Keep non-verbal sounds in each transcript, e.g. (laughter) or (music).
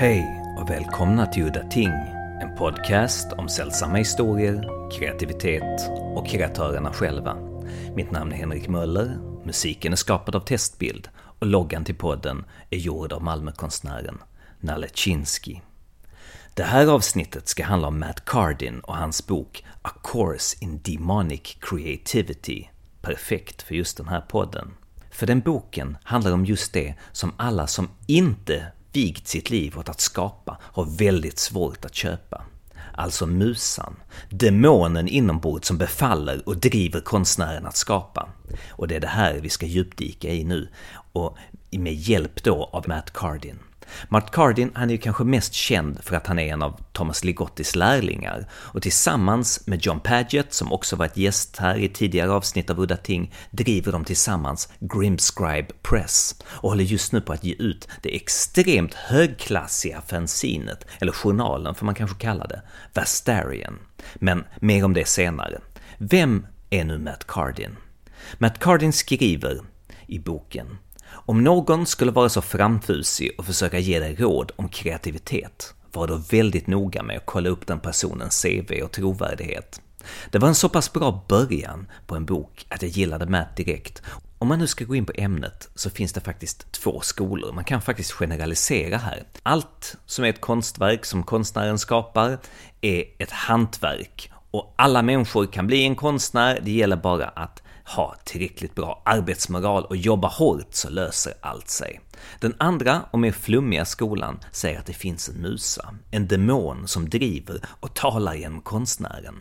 Hej och välkomna till Udda Ting, en podcast om sällsamma historier, kreativitet och kreatörerna själva. Mitt namn är Henrik Möller, musiken är skapad av Testbild och loggan till podden är gjord av Malmökonstnären Nalle Chinsky. Det här avsnittet ska handla om Matt Cardin och hans bok A Course in Demonic Creativity, perfekt för just den här podden. För den boken handlar om just det som alla som inte vigt sitt liv åt att skapa har väldigt svårt att köpa. Alltså musan, demonen inombords som befaller och driver konstnären att skapa. Och det är det här vi ska djupdyka i nu, och med hjälp då av Matt Cardin. Mart Cardin, han är ju kanske mest känd för att han är en av Thomas Ligottis lärlingar och tillsammans med John Paget, som också varit gäst här i tidigare avsnitt av Udda Ting, driver de tillsammans Grimscribe Press och håller just nu på att ge ut det extremt högklassiga fanzinet, eller journalen får man kanske kalla det, Vastarian. Men mer om det senare. Vem är nu Matt Cardin? Matt Cardin skriver i boken om någon skulle vara så framfusig och försöka ge dig råd om kreativitet, var då väldigt noga med att kolla upp den personens CV och trovärdighet. Det var en så pass bra början på en bok att jag gillade Matt direkt. Om man nu ska gå in på ämnet så finns det faktiskt två skolor, man kan faktiskt generalisera här. Allt som är ett konstverk som konstnären skapar är ett hantverk och alla människor kan bli en konstnär, det gäller bara att ha tillräckligt bra arbetsmoral och jobba hårt så löser allt sig. Den andra och mer flummiga skolan säger att det finns en musa, en demon som driver och talar genom konstnären.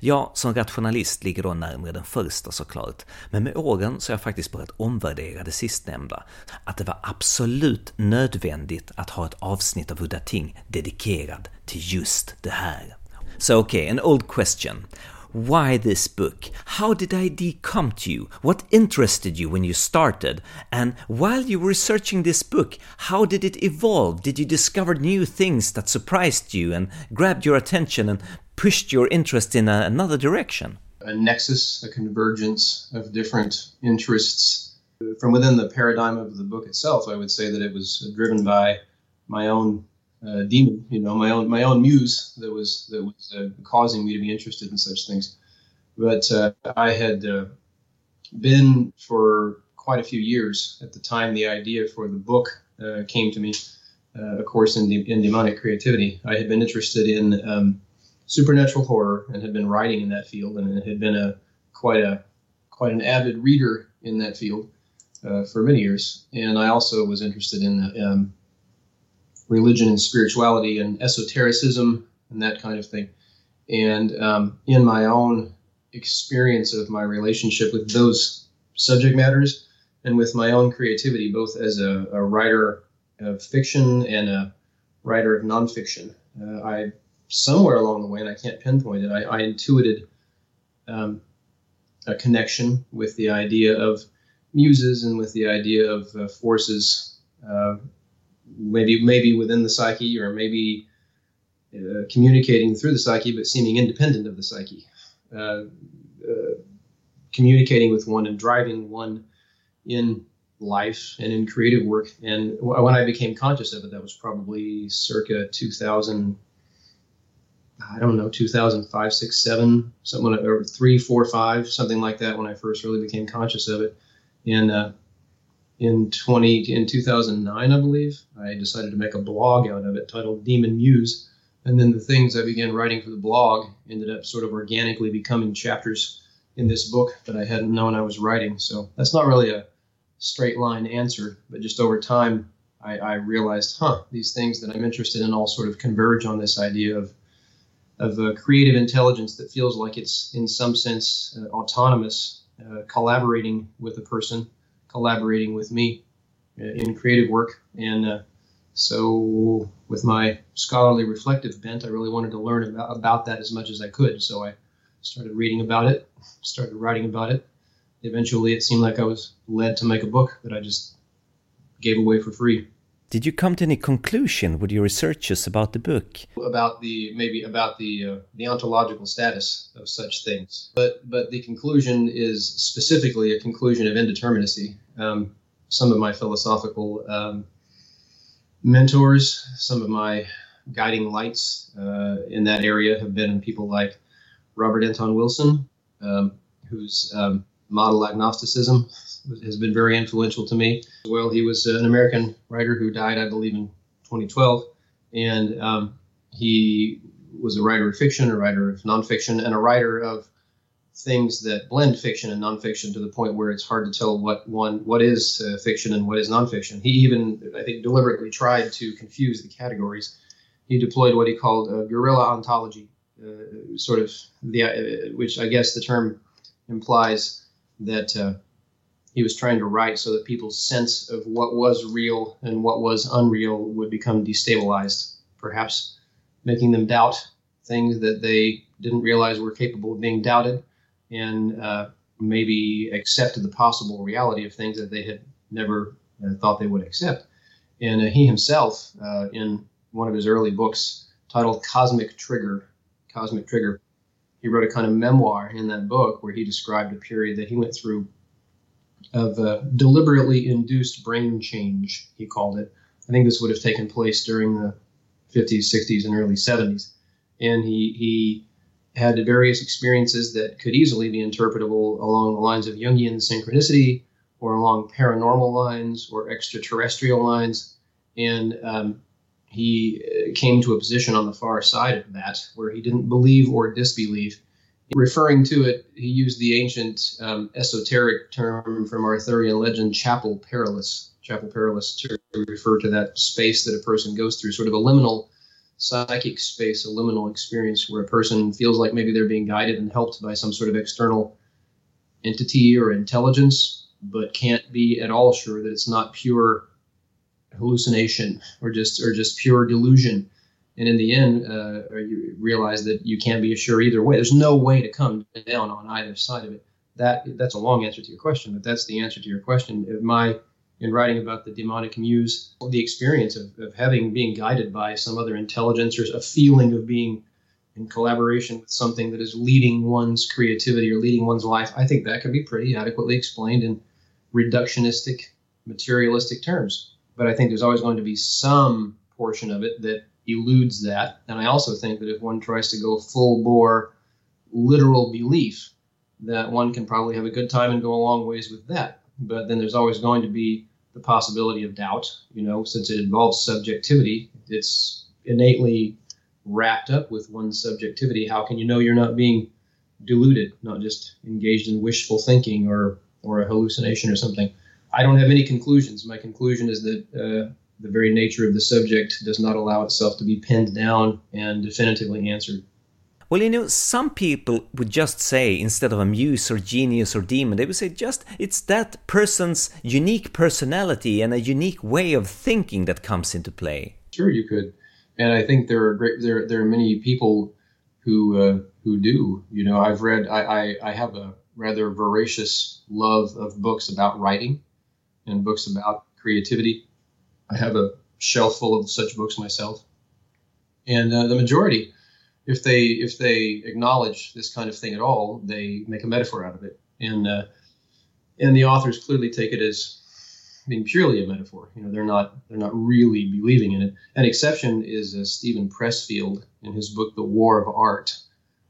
Jag som rationalist ligger då närmare den första såklart, men med åren så har jag faktiskt börjat omvärdera det sistnämnda. Att det var absolut nödvändigt att ha ett avsnitt av Udda Ting dedikerad till just det här. So okay, en old question. Why this book? How did idea come to you? What interested you when you started? And while you were researching this book, how did it evolve? Did you discover new things that surprised you and grabbed your attention and pushed your interest in a, another direction? A nexus, a convergence of different interests. From within the paradigm of the book itself, I would say that it was driven by my own uh, demon, you know, my own my own muse that was that was uh, causing me to be interested in such things. But uh, I had uh, been for quite a few years at the time the idea for the book uh, came to me. Uh, of course, in, in demonic creativity, I had been interested in um, supernatural horror and had been writing in that field, and had been a quite a quite an avid reader in that field for many years. And I also was interested in um, religion and spirituality and esotericism and that kind of thing. And um, in my own experience of my relationship with those subject matters and with my own creativity, both as a, a writer of fiction and a writer of nonfiction, uh, I somewhere along the way, and I can't pinpoint it, I, I intuited um, a connection with the idea of muses and with the idea of uh, forces uh, maybe maybe within the psyche or maybe uh, communicating through the psyche but seeming independent of the psyche. Uh, uh, communicating with one and driving one in life and in creative work. And when i became conscious of it that was probably circa 2000 i don't know 2005 6 7 something or 3 4 5 something like that when i first really became conscious of it. And uh, in 20 in 2009 i believe i decided to make a blog out of it titled demon muse. And then the things i began writing for the blog ended up sort of organically becoming chapters in this book that i hadn't known i was writing. So that's not really a straight line answer but just over time i, I realized huh these things that i'm interested in all sort of converge on this idea of of a creative intelligence that feels like it's in some sense uh, autonomous uh, collaborating with a person collaborating with me in creative work. And uh, so, with my scholarly reflective bent, I really wanted to learn about, about that as much as I could. So, I started reading about it, started writing about it. Eventually, it seemed like I was led to make a book that I just gave away for free. Did you come to any conclusion with your researches about the book? About the maybe about the uh, the ontological status of such things, but but the conclusion is specifically a conclusion of indeterminacy. Um, some of my philosophical um, mentors, some of my guiding lights uh, in that area have been people like Robert Anton Wilson, um, whose um, model agnosticism has been very influential to me. Well, he was an American writer who died, I believe, in 2012, and um, he was a writer of fiction, a writer of nonfiction, and a writer of things that blend fiction and nonfiction to the point where it's hard to tell what one what is uh, fiction and what is nonfiction. He even, I think, deliberately tried to confuse the categories. He deployed what he called a guerrilla ontology, uh, sort of the, uh, which I guess the term implies that uh, he was trying to write so that people's sense of what was real and what was unreal would become destabilized, perhaps making them doubt things that they didn't realize were capable of being doubted and uh, maybe accepted the possible reality of things that they had never uh, thought they would accept. And uh, he himself, uh, in one of his early books titled Cosmic Trigger, Cosmic Trigger, he wrote a kind of memoir in that book where he described a period that he went through of uh, deliberately induced brain change, he called it. I think this would have taken place during the 50s, 60s, and early 70s. And he, he had various experiences that could easily be interpretable along the lines of Jungian synchronicity or along paranormal lines or extraterrestrial lines. And um, he uh, came to a position on the far side of that where he didn't believe or disbelieve. Referring to it, he used the ancient um, esoteric term from Arthurian legend, chapel perilous. Chapel perilous to refer to that space that a person goes through, sort of a liminal psychic space, a liminal experience where a person feels like maybe they're being guided and helped by some sort of external entity or intelligence, but can't be at all sure that it's not pure hallucination or just or just pure delusion. And in the end, uh, you realize that you can't be sure either way. There's no way to come down on either side of it. That that's a long answer to your question, but that's the answer to your question. My in writing about the demonic muse, the experience of, of having being guided by some other intelligence or a feeling of being in collaboration with something that is leading one's creativity or leading one's life, I think that can be pretty adequately explained in reductionistic, materialistic terms. But I think there's always going to be some portion of it that eludes that. And I also think that if one tries to go full bore literal belief, that one can probably have a good time and go a long ways with that but then there's always going to be the possibility of doubt. You know, since it involves subjectivity, it's innately wrapped up with one's subjectivity. How can you know you're not being deluded, not just engaged in wishful thinking or or a hallucination or something? I don't have any conclusions. My conclusion is that uh, the very nature of the subject does not allow itself to be pinned down and definitively answered. Well, you know, some people would just say, instead of a muse or genius or demon, they would say just it's that person's unique personality and a unique way of thinking that comes into play. Sure, you could, and I think there are great there there are many people who uh, who do. You know, I've read I, I I have a rather voracious love of books about writing and books about creativity. I have a shelf full of such books myself, and uh, the majority if they if they acknowledge this kind of thing at all, they make a metaphor out of it, and uh, and the authors clearly take it as being purely a metaphor. You know, they're not they're not really believing in it. An exception is uh, Steven Pressfield in his book The War of Art,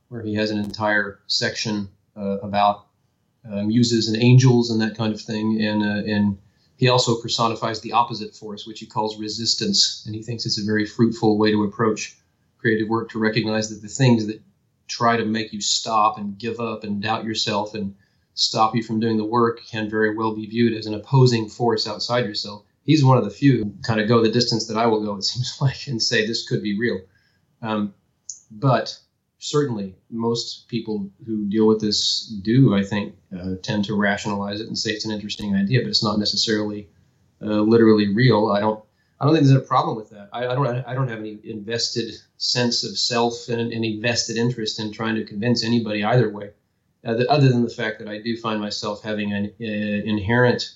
where he has an entire section uh, about uh, muses and angels and that kind of thing, and uh, and he also personifies the opposite force, which he calls resistance, and he thinks it's a very fruitful way to approach creative work to recognize that the things that try to make you stop and give up and doubt yourself and stop you from doing the work can very well be viewed as an opposing force outside yourself. He's one of the few who kind of go the distance that I will go, it seems (laughs) like, and say this could be real. Um, but certainly, most people who deal with this do, I think, uh, tend to rationalize it and say it's an interesting idea, but it's not necessarily uh, literally real. I don't I don't think there's a problem with that. I, I, don't. I don't have any invested sense of self and any vested interest in trying to convince anybody either way, uh, the, other than the fact that I do find myself having an uh, inherent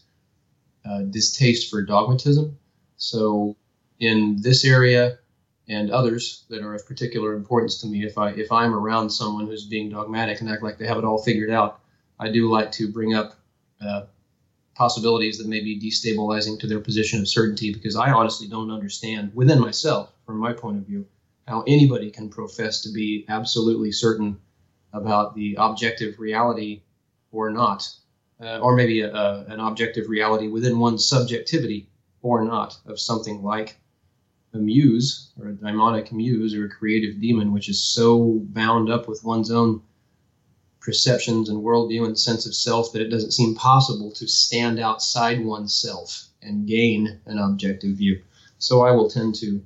uh, distaste for dogmatism. So, in this area and others that are of particular importance to me, if I if I'm around someone who's being dogmatic and act like they have it all figured out, I do like to bring up uh, possibilities that may be destabilizing to their position of certainty because I honestly don't understand within myself, from my point of view, how anybody can profess to be absolutely certain about the objective reality or not, uh, or maybe a, a, an objective reality within one's subjectivity or not of something like a muse or a daimonic muse or a creative demon, which is so bound up with one's own perceptions and worldview and sense of self that it doesn't seem possible to stand outside oneself and gain an objective view. So I will tend to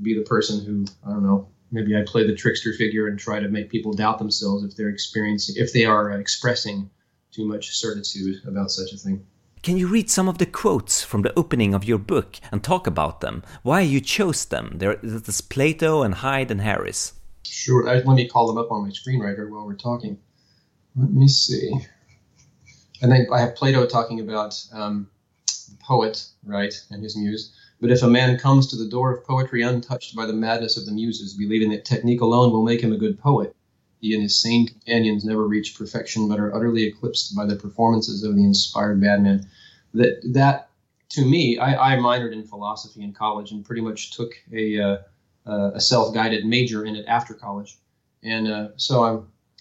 be the person who, I don't know, maybe I play the trickster figure and try to make people doubt themselves if they're experiencing, if they are expressing too much certitude about such a thing. Can you read some of the quotes from the opening of your book and talk about them? Why you chose them? There's Plato and Hyde and Harris. Sure. let me call them up on my screenwriter while we're talking. Let me see. And then I have Plato talking about um, the poet, right, and his muse. But if a man comes to the door of poetry untouched by the madness of the muses, believing that technique alone will make him a good poet, he and his sane companions never reach perfection, but are utterly eclipsed by the performances of the inspired madman. That that to me, I, I minored in philosophy in college and pretty much took a uh, a self-guided major in it after college, and uh, so I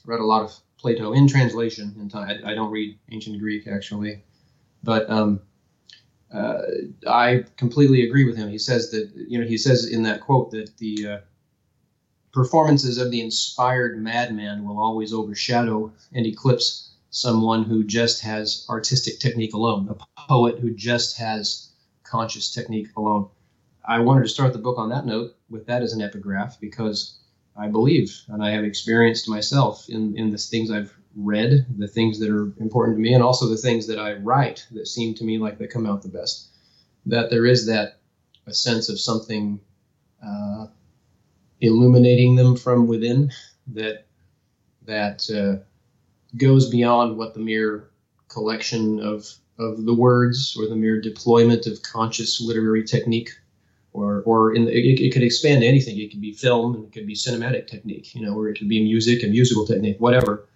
read a lot of Plato in translation. In time, I, I don't read ancient Greek actually, but um, uh, I completely agree with him. He says that you know he says in that quote that the uh, performances of the inspired madman will always overshadow and eclipse someone who just has artistic technique alone, a poet who just has conscious technique alone. I wanted to start the book on that note with that as an epigraph because I believe and I have experienced myself in, in the things I've read, the things that are important to me, and also the things that I write that seem to me like they come out the best. That there is that a sense of something uh, illuminating them from within that that uh, goes beyond what the mere collection of of the words or the mere deployment of conscious literary technique or or in the, it, it, could expand to anything. It could be film and it could be cinematic technique you know or it could be music and musical technique whatever.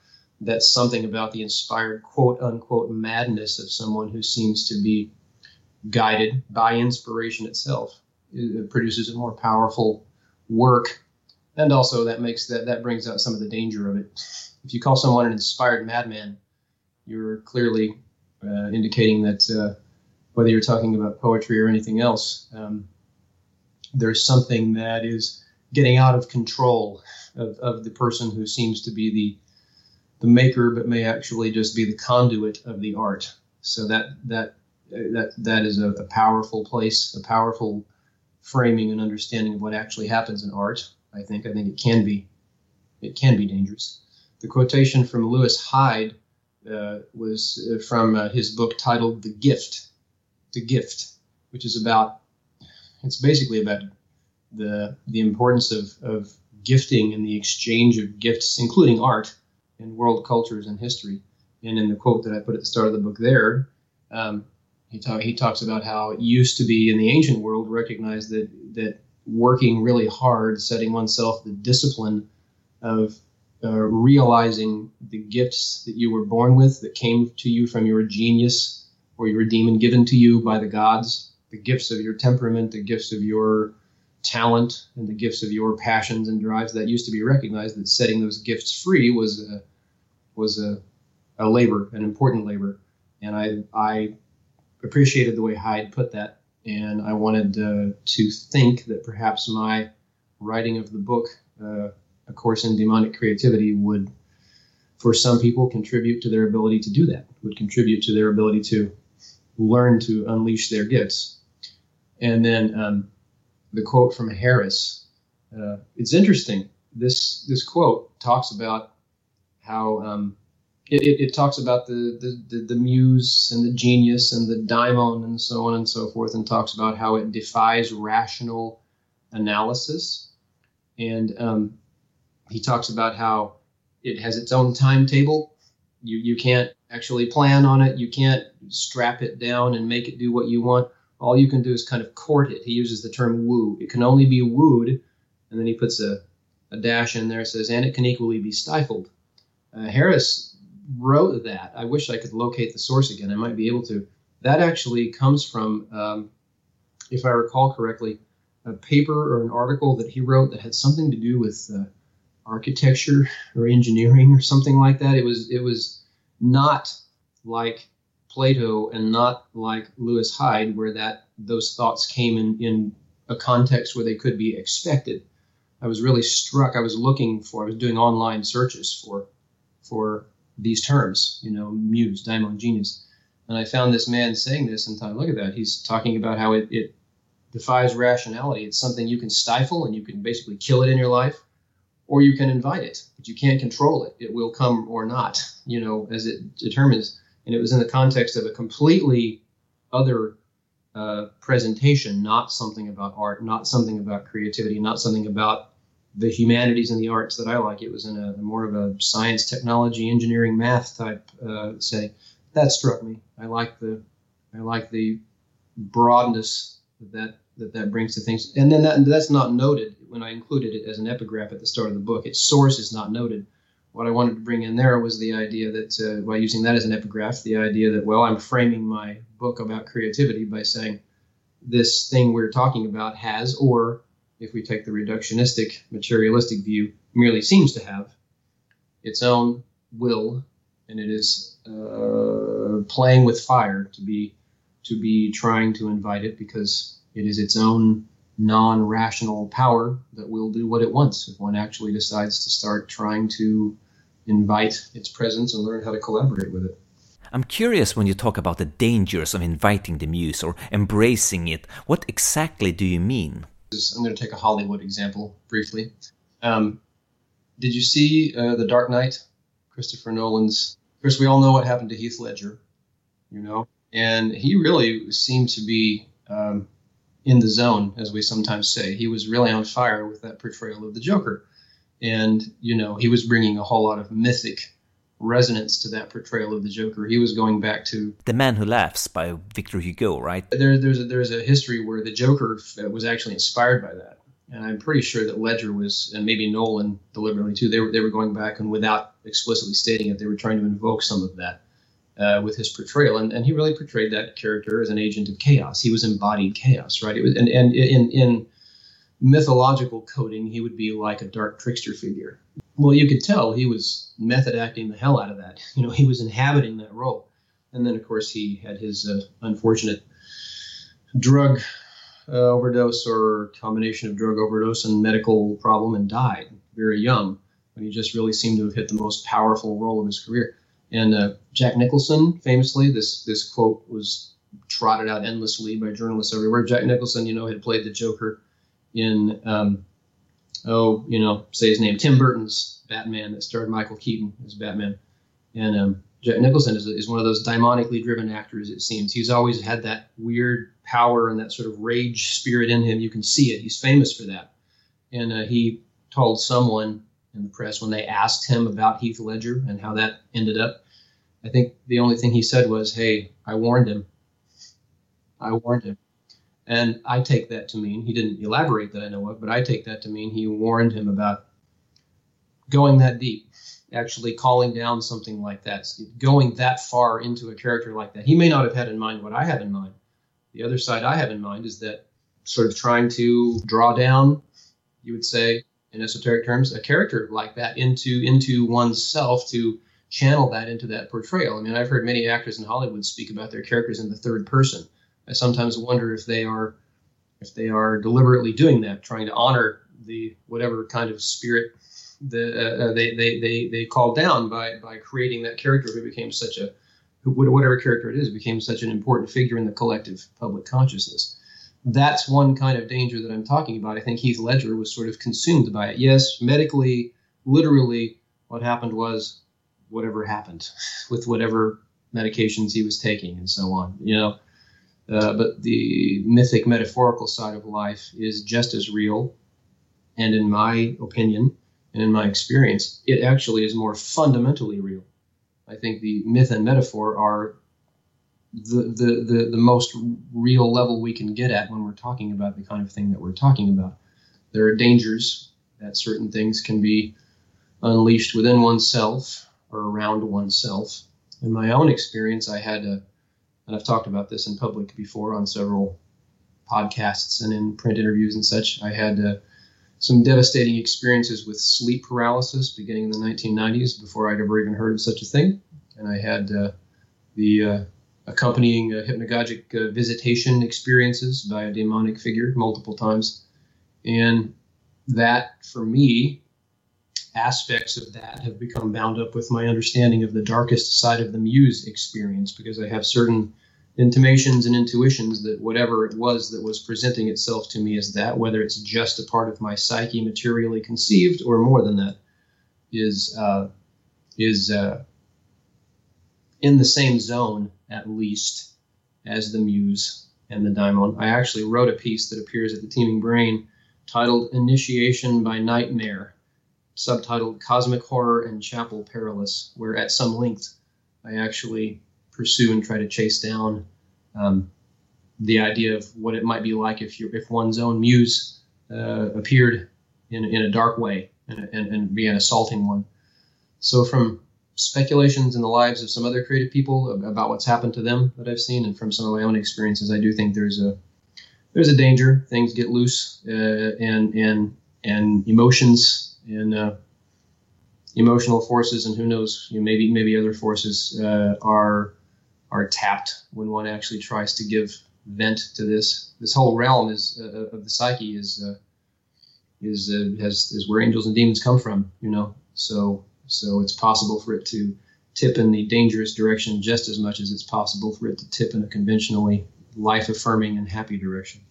That's something about the inspired quote unquote madness of someone who seems to be guided by inspiration itself. It produces a more powerful work. And also that makes that that brings out some of the danger of it. If you call someone an inspired madman you're clearly uh, indicating that uh, whether you're talking about poetry or anything else um, there's something that is getting out of control of, of the person who seems to be the the maker but may actually just be the conduit of the art. So that that that that is a, a powerful place a powerful framing and understanding of what actually happens in art. I think I think it can be it can be dangerous. The quotation from Lewis Hyde uh, was uh, from uh, his book titled "The Gift," "The Gift," which is about it's basically about the the importance of of gifting and the exchange of gifts, including art, in world cultures and history. And in the quote that I put at the start of the book, there, um, he, talk, he talks about how it used to be in the ancient world recognized that that working really hard, setting oneself the discipline of uh, realizing the gifts that you were born with, that came to you from your genius or your demon given to you by the gods, the gifts of your temperament, the gifts of your talent, and the gifts of your passions and drives. That used to be recognized. That setting those gifts free was a was a, a labor, an important labor, and I I appreciated the way Hyde put that, and I wanted uh, to think that perhaps my writing of the book, uh, A Course in Demonic Creativity, would, for some people, contribute to their ability to do that, would contribute to their ability to learn to unleash their gifts. And then um, the quote from Harris, uh, it's interesting. This this quote talks about how um, it, it, it, talks about the, the, the, the, muse and the genius and the daimon and so on and so forth, and talks about how it defies rational analysis. And um, he talks about how it has its own timetable. You, you can't actually plan on it, you can't strap it down and make it do what you want. All you can do is kind of court it. He uses the term woo. It can only be wooed, and then he puts a, a dash in there, says, and it can equally be stifled. Uh, Harris wrote that. I wish I could locate the source again. I might be able to. that actually comes from, um, if I recall correctly, a paper or an article that he wrote that had something to do with uh, architecture or engineering or something like that. It was it was not like Plato and not like Lewis Hyde, where that those thoughts came in in a context where they could be expected. I was really struck. I was looking for. I was doing online searches for for these terms. You know, muse, daimon, genius, and I found this man saying this and thought, look at that. He's talking about how it, it defies rationality. It's something you can stifle and you can basically kill it in your life, or you can invite it, but you can't control it. It will come or not, you know, as it determines. And it was in the context of a completely other uh, presentation, not something about art, not something about creativity, not something about the humanities and the arts that I like. It was in a more of a science, technology, engineering, math type uh, setting. That struck me. I like the I like the broadness that that that brings to things. And then that, that's not noted when I included it as an epigraph at the start of the book. Its source is not noted. What I wanted to bring in there was the idea that uh, by using that as an epigraph, the idea that well, I'm framing my book about creativity by saying this thing we're talking about has, or if we take the reductionistic materialistic view, merely seems to have its own will, and it is uh, playing with fire to be to be trying to invite it because it is its own non rational power that will do what it wants if one actually decides to start trying to invite its presence and learn how to collaborate with it. I'm curious when you talk about the dangers of inviting the muse or embracing it. What exactly do you mean? I'm going to take a Hollywood example briefly. Um, did you see uh, The Dark Knight? Christopher Nolan's. Of course, we all know what happened to Heath Ledger, you know, and he really seemed to be um, in the zone, as we sometimes say. He was really on fire with that portrayal of the Joker, and you know he was bringing a whole lot of mythic resonance to that portrayal of the Joker. He was going back to The Man Who Laughs by Victor Hugo, right? There, there's a, there's a history where the Joker was actually inspired by that, and I'm pretty sure that Ledger was, and maybe Nolan deliberately too. They were they were going back and without explicitly stating it, they were trying to invoke some of that uh, with his portrayal, and, and he really portrayed that character as an agent of chaos. He was embodied chaos, right? It was, and and in in mythological coding, he would be like a dark trickster figure. Well, you could tell he was method acting the hell out of that. (laughs) You know, he was inhabiting that role, and then of course he had his uh, unfortunate drug uh, overdose or combination of drug overdose and medical problem and died very young when he just really seemed to have hit the most powerful role of his career. And uh, Jack Nicholson, famously, this this quote was trotted out endlessly by journalists everywhere. Jack Nicholson, you know, had played the Joker in, um, oh, you know, say his name, Tim Burton's Batman that starred Michael Keaton as Batman. And um, Jack Nicholson is, is one of those demonically driven actors, it seems. He's always had that weird power and that sort of rage spirit in him. You can see it. He's famous for that. And uh, he told someone in the press when they asked him about Heath Ledger and how that ended up. I think the only thing he said was, "Hey, I warned him. I warned him." And I take that to mean he didn't elaborate that I know of, but I take that to mean he warned him about going that deep, actually calling down something like that, going that far into a character like that. He may not have had in mind what I have in mind. The other side I have in mind is that sort of trying to draw down, you would say, in esoteric terms, a character like that into into oneself to channel that into that portrayal. I mean, I've heard many actors in Hollywood speak about their characters in the third person. I sometimes wonder if they are if they are deliberately doing that, trying to honor the whatever kind of spirit the, uh, uh they, they, they, they called down by, by creating that character who became such a whatever character it is became such an important figure in the collective public consciousness that's one kind of danger that I'm talking about. I think Heath Ledger was sort of consumed by it. Yes, medically, literally, what happened was whatever happened (laughs) with whatever medications he was taking and so on. You know, uh, but the mythic, metaphorical side of life is just as real, and in my opinion and in my experience, it actually is more fundamentally real. I think the myth and metaphor are the, the, the, the most real level we can get at when we're talking about the kind of thing that we're talking about. There are dangers that certain things can be unleashed within oneself or around oneself. In my own experience, I had a, and I've talked about this in public before on several podcasts and in print interviews and such. I had uh, some devastating experiences with sleep paralysis beginning in the 1990s before I'd ever even heard of such a thing. And I had uh, the uh, accompanying uh, hypnagogic uh, visitation experiences by a demonic figure multiple times. And that, for me, aspects of that have become bound up with my understanding of the darkest side of the muse experience because I have certain intimations and intuitions that whatever it was that was presenting itself to me as that, whether it's just a part of my psyche materially conceived or more than that, is uh, is uh, in the same zone at least as the muse and the daimon. I actually wrote a piece that appears at the Teeming Brain titled "Initiation by Nightmare." Subtitled Cosmic Horror and Chapel Perilous, where at some length I actually pursue and try to chase down um, the idea of what it might be like if you if one's own muse uh, appeared in, in a dark way and, and, and be an assaulting one. So from speculations in the lives of some other creative people about what's happened to them that I've seen, and from some of my own experiences, I do think there's a there's a danger. Things get loose, uh, and and and emotions and uh, emotional forces, and who knows, you know, maybe maybe other forces uh, are are tapped when one actually tries to give vent to this. This whole realm is uh, of the psyche is uh, is uh, has is where angels and demons come from. You know, so so it's possible for it to tip in the dangerous direction just as much as it's possible for it to tip in a conventionally life affirming and happy direction.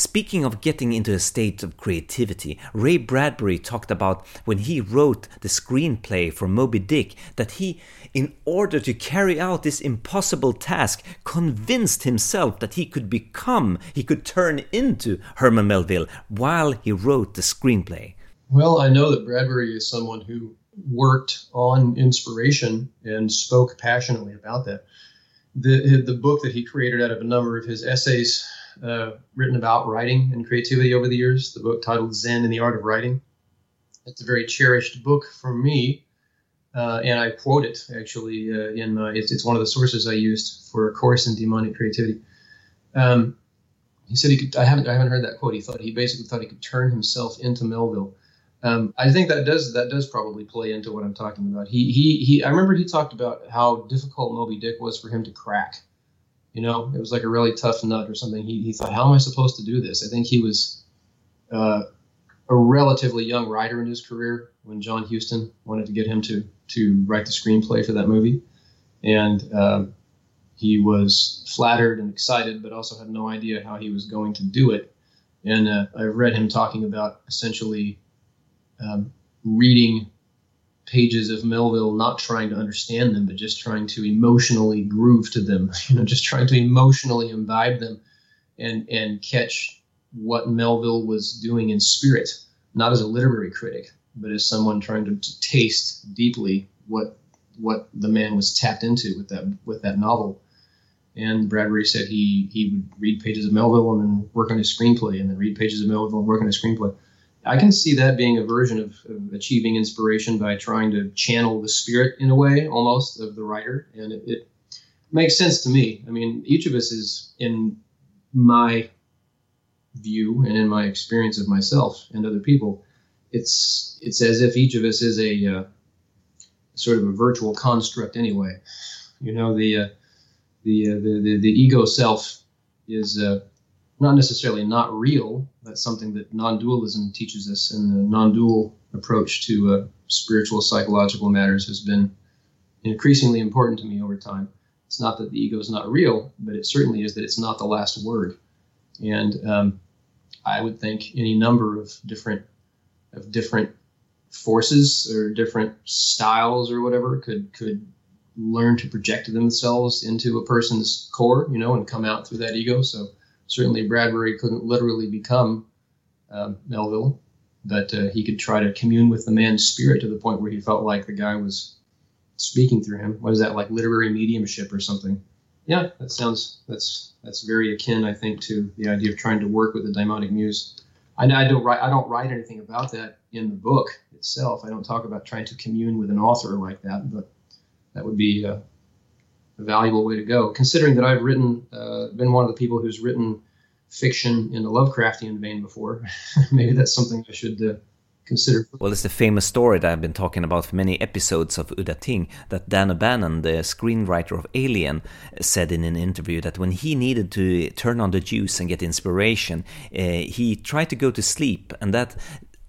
Speaking of getting into a state of creativity, Ray Bradbury talked about when he wrote the screenplay for Moby Dick that he, in order to carry out this impossible task, convinced himself that he could become, he could turn into Herman Melville while he wrote the screenplay. Well, I know that Bradbury is someone who worked on inspiration and spoke passionately about that. The, the book that he created out of a number of his essays uh, written about writing and creativity over the years. The book titled Zen and the Art of Writing. It's a very cherished book for me, uh, and I quote it actually uh, in my. It's, it's, one of the sources I used for a course in demonic creativity. Um, he said he could. I haven't. I haven't heard that quote. He thought he basically thought he could turn himself into Melville. Um, I think that does that does probably play into what I'm talking about. He he he. I remember he talked about how difficult Moby Dick was for him to crack you know, it was like a really tough nut or something. He, he thought, how am I supposed to do this? I think he was uh, a relatively young writer in his career when John Huston wanted to get him to to write the screenplay for that movie, and um, he was flattered and excited, but also had no idea how he was going to do it. And uh, I've read him talking about essentially um, reading pages of Melville, not trying to understand them, but just trying to emotionally groove to them, (laughs) you know, just trying to emotionally imbibe them and and catch what Melville was doing in spirit, not as a literary critic, but as someone trying to, to taste deeply what what the man was tapped into with that with that novel. And Bradbury said he he would read pages of Melville and then work on his screenplay, and then read pages of Melville and work on his screenplay. I can see that being a version of, of, achieving inspiration by trying to channel the spirit in a way, almost of the writer, and it, it, makes sense to me. I mean, each of us is, in my view and in my experience of myself and other people, it's it's as if each of us is a uh, sort of a virtual construct anyway. You know, the uh, the, uh, the, the the ego self is uh, not necessarily not real. That's something that non-dualism teaches us, and the non-dual approach to uh, spiritual psychological matters has been increasingly important to me over time. It's not that the ego is not real, but it certainly is that it's not the last word. And um, I would think any number of different of different forces or different styles or whatever could could learn to project themselves into a person's core, you know, and come out through that ego. So certainly Bradbury couldn't literally become uh, Melville, but uh, he could try to commune with the man's spirit to the point where he felt like the guy was speaking through him. What is that like literary mediumship or something? Yeah, that sounds that's that's very akin, I think, to the idea of trying to work with the daimonic muse. I, I don't write I don't write anything about that in the book itself. I don't talk about trying to commune with an author like that, but that would be uh, valuable way to go. Considering that I've written, uh, been one of the people who's written fiction in the Lovecraftian vein before, (laughs) maybe that's something I should uh, consider. Well, it's the famous story that I've been talking about for many episodes of Udda Ting that Dan O'Bannon, the screenwriter of Alien, said in an interview that when he needed to turn on the juice and get inspiration, uh, he tried to go to sleep, and that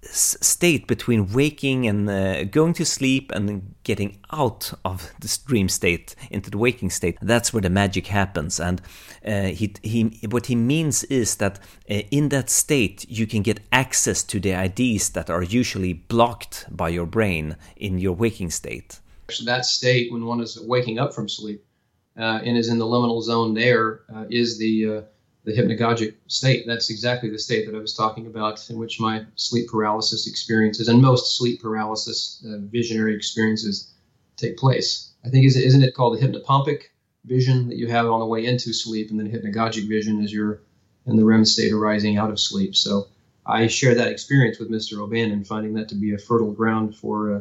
state between waking and uh, going to sleep and getting out of this dream state into the waking state. That's where the magic happens. And uh, he, he what he means is that uh, in that state you can get access to the ideas that are usually blocked by your brain in your waking state. So, that state when one is waking up from sleep uh, and is in the liminal zone there uh, is the uh, the hypnagogic state. That's exactly the state that I was talking about, in which my sleep paralysis experiences and most sleep paralysis uh, visionary experiences take place. I think isn't it called the hypnopompic vision that you have on the way into sleep, and then hypnagogic vision as you're in the REM state arising out of sleep. So I share that experience with Mr. O'Bannon, finding that to be a fertile ground for uh,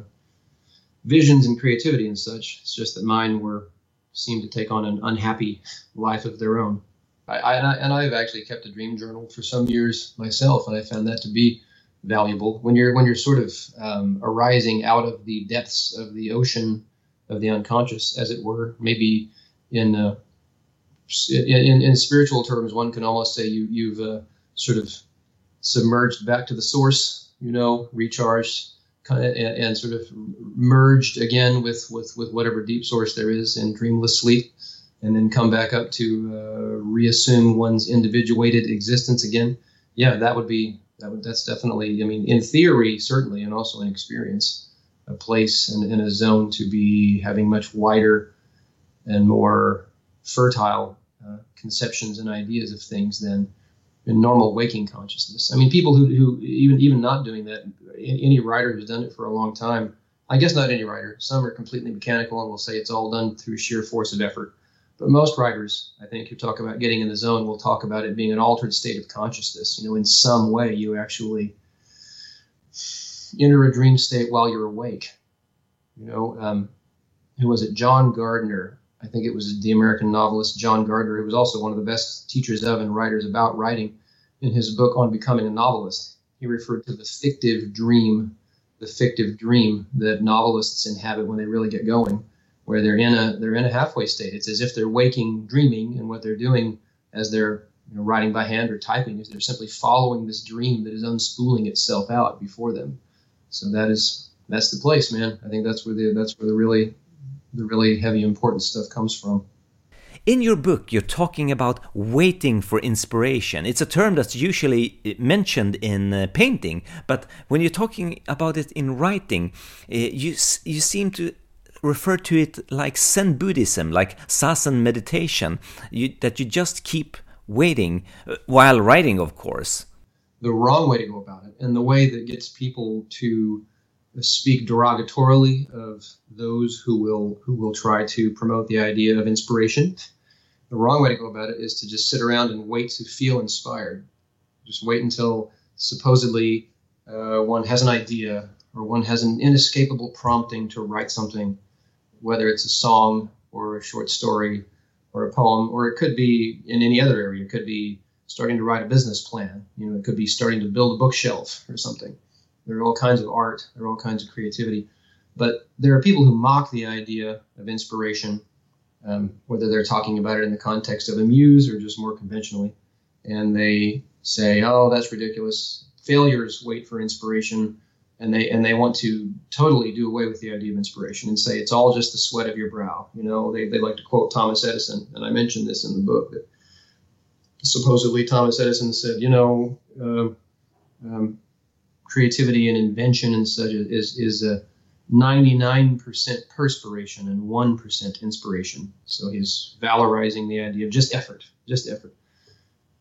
visions and creativity and such. It's just that mine were seemed to take on an unhappy life of their own. I, I, and I've actually kept a dream journal for some years myself, and I found that to be valuable when you're when you're sort of um, arising out of the depths of the ocean of the unconscious, as it were. Maybe in uh, in, in, spiritual terms, one can almost say you you've uh, sort of submerged back to the source, you know, recharged, kind of, and, and, sort of merged again with with with whatever deep source there is in dreamless sleep and then come back up to uh, reassume one's individuated existence again. Yeah, that would be that would, that's definitely. I mean, in theory, certainly, and also in experience, a place and, and a zone to be having much wider and more fertile uh, conceptions and ideas of things than in normal waking consciousness. I mean, people who, who even even not doing that, any writer who's done it for a long time, I guess not any writer. Some are completely mechanical and will say it's all done through sheer force of effort. But most writers, I think, who talk about getting in the zone will talk about it being an altered state of consciousness. You know, in some way, you actually enter a dream state while you're awake. You know, um, who was it? John Gardner. I think it was the American novelist John Gardner, who was also one of the best teachers of and writers about writing. In his book on becoming a novelist, he referred to the fictive dream, the fictive dream that novelists inhabit when they really get going where they're in a they're in a halfway state. It's as if they're waking, dreaming, and what they're doing as they're you know, writing by hand or typing is they're simply following this dream that is unspooling itself out before them. So that is that's the place, man. I think that's where the that's where the really the really heavy important stuff comes from. In your book, you're talking about waiting for inspiration. It's a term that's usually mentioned in uh, painting, but when you're talking about it in writing, uh, you you seem to refer to it like Zen Buddhism, like Zazen meditation, you, that you just keep waiting uh, while writing, of course. The wrong way to go about it, and the way that gets people to speak derogatorily of those who will who will try to promote the idea of inspiration. The wrong way to go about it is to just sit around and wait to feel inspired. Just wait until supposedly uh, one has an idea or one has an inescapable prompting to write something whether it's a song or a short story or a poem, or it could be in any other area. It could be starting to write a business plan. You know, it could be starting to build a bookshelf or something. There are all kinds of art. There are all kinds of creativity. But there are people who mock the idea of inspiration, um, whether they're talking about it in the context of a muse or just more conventionally. And they say, oh, that's ridiculous. Failures wait for inspiration and they and they want to totally do away with the idea of inspiration and say it's all just the sweat of your brow. You know, they, they like to quote Thomas Edison, and I mentioned this in the book that supposedly Thomas Edison said, you know, uh, um, creativity and invention and such is is a 99% perspiration and 1% inspiration. So he's valorizing the idea of just effort, just effort.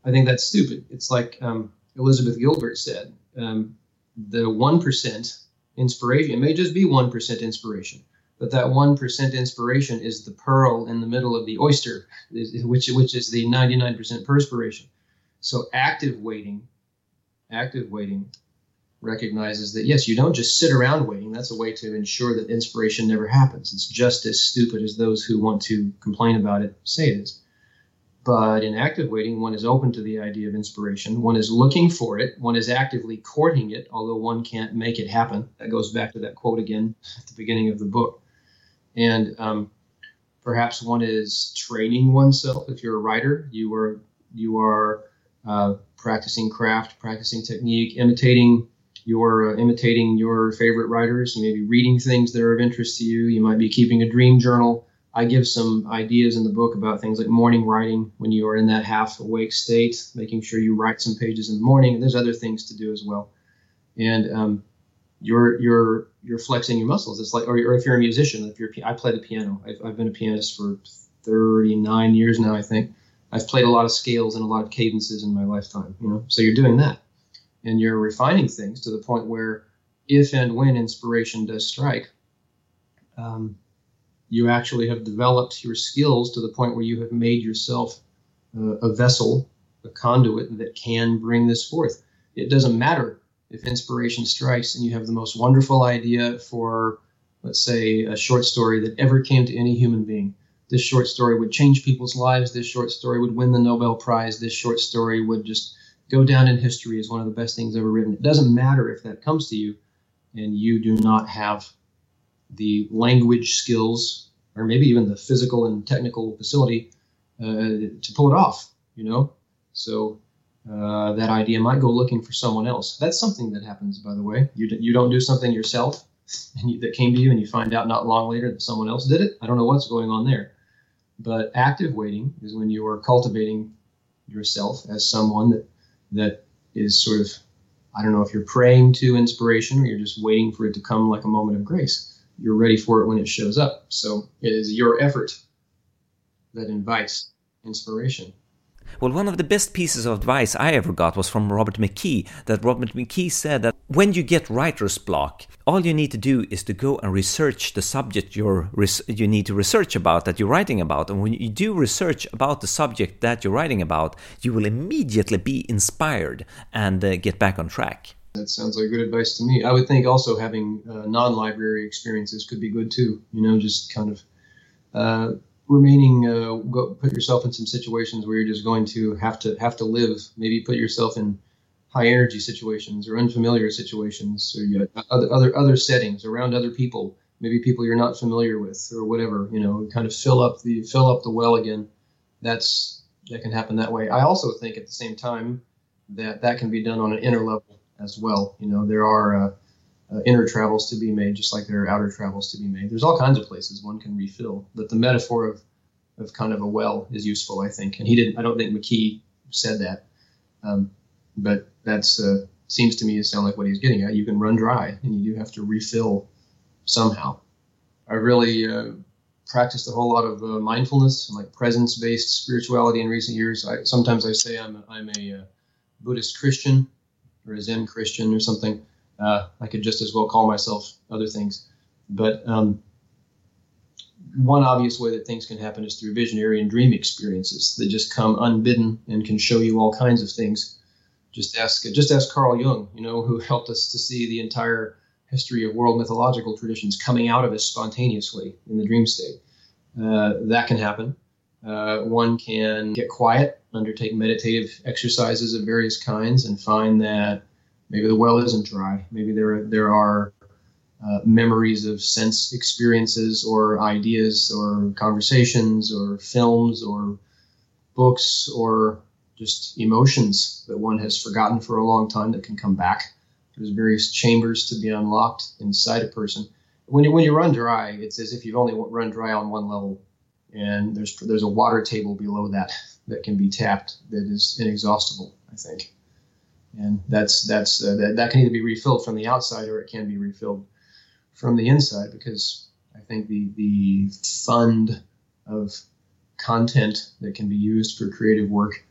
I think that's stupid. It's like um, Elizabeth Gilbert said. Um, the 1% inspiration, it may just be 1% inspiration, but that 1% inspiration is the pearl in the middle of the oyster, which, which is the 99% perspiration. So active waiting, active waiting recognizes that yes, you don't just sit around waiting. That's a way to ensure that inspiration never happens. It's just as stupid as those who want to complain about it say it is. But in active waiting, one is open to the idea of inspiration. One is looking for it. One is actively courting it, although one can't make it happen. That goes back to that quote again at the beginning of the book. And um, perhaps one is training oneself. If you're a writer, you are you are uh, practicing craft, practicing technique, imitating your uh, imitating your favorite writers. You may be reading things that are of interest to you. You might be keeping a dream journal. I give some ideas in the book about things like morning writing when you are in that half awake state, making sure you write some pages in the morning. There's other things to do as well. And um, you're you're you're flexing your muscles. It's like, or, or if you're a musician, if you're I play the piano. I've, I've been a pianist for 39 years now, I think. I've played a lot of scales and a lot of cadences in my lifetime. You know, so you're doing that, and you're refining things to the point where, if and when inspiration does strike, um, you actually have developed your skills to the point where you have made yourself uh, a vessel, a conduit that can bring this forth. It doesn't matter if inspiration strikes and you have the most wonderful idea for, let's say, a short story that ever came to any human being. This short story would change people's lives. This short story would win the Nobel Prize. This short story would just go down in history as one of the best things ever written. It doesn't matter if that comes to you and you do not have the language skills or maybe even the physical and technical facility uh, to pull it off, you know? So uh, that idea might go looking for someone else. That's something that happens, by the way. You, you don't do something yourself (laughs) and you, that came to you and you find out not long later that someone else did it. I don't know what's going on there. But active waiting is when you are cultivating yourself as someone that that is sort of I don't know if you're praying to inspiration or you're just waiting for it to come like a moment of grace. You're ready for it when it shows up. So it is your effort that invites inspiration. Well, one of the best pieces of advice I ever got was from Robert McKee. That Robert McKee said that when you get writer's block, all you need to do is to go and research the subject you're you need to research about that you're writing about. And when you do research about the subject that you're writing about, you will immediately be inspired and uh, get back on track. That sounds like good advice to me. I would think also having uh, non-library experiences could be good too. You know, just kind of. Uh, remaining uh, go, put yourself in some situations where you're just going to have to have to live maybe put yourself in high energy situations or unfamiliar situations or other other other settings around other people maybe people you're not familiar with or whatever you know kind of fill up the fill up the well again that's that can happen that way i also think at the same time that that can be done on an inner level as well you know there are uh, uh, inner travels to be made, just like there are outer travels to be made. There's all kinds of places one can refill, but the metaphor of of kind of a well is useful, I think. And he didn't. I don't think McKee said that, um, but that's uh, seems to me to sound like what he's getting at. You can run dry, and you do have to refill somehow. I really uh, practiced a whole lot of uh, mindfulness and like presence-based spirituality in recent years. I, sometimes I say I'm a, I'm a uh, Buddhist Christian or a Zen Christian or something. Uh, I could just as well call myself other things. But um, one obvious way that things can happen is through visionary and dream experiences that just come unbidden and can show you all kinds of things. Just ask, just ask Carl Jung, you know, who helped us to see the entire history of world mythological traditions coming out of us spontaneously in the dream state. Uh, that can happen. Uh, one can get quiet, undertake meditative exercises of various kinds, and find that Maybe the well isn't dry. Maybe there there are uh, memories of sense experiences or ideas or conversations or films or books or just emotions that one has forgotten for a long time that can come back. There's various chambers to be unlocked inside a person. When you when you run dry, it's as if you've only run dry on one level, and there's there's a water table below that that can be tapped that is inexhaustible. I think and that's that's uh, that, that can either be refilled from the outside or it can be refilled from the inside because I think the the fund of content that can be used for creative work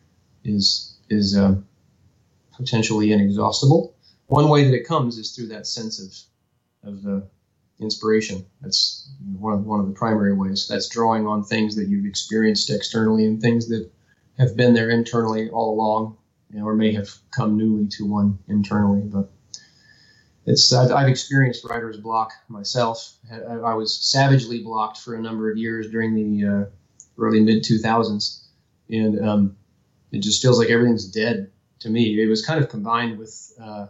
is is uh, potentially inexhaustible. One way that it comes is through that sense of of uh, inspiration. That's one of one of the primary ways. That's drawing on things that you've experienced externally and things that have been there internally all along or may have come newly to one internally. But it's I've, I've, experienced writer's block myself. I, I, was savagely blocked for a number of years during the uh, early mid 2000s, and um, it just feels like everything's dead to me. It was kind of combined with uh,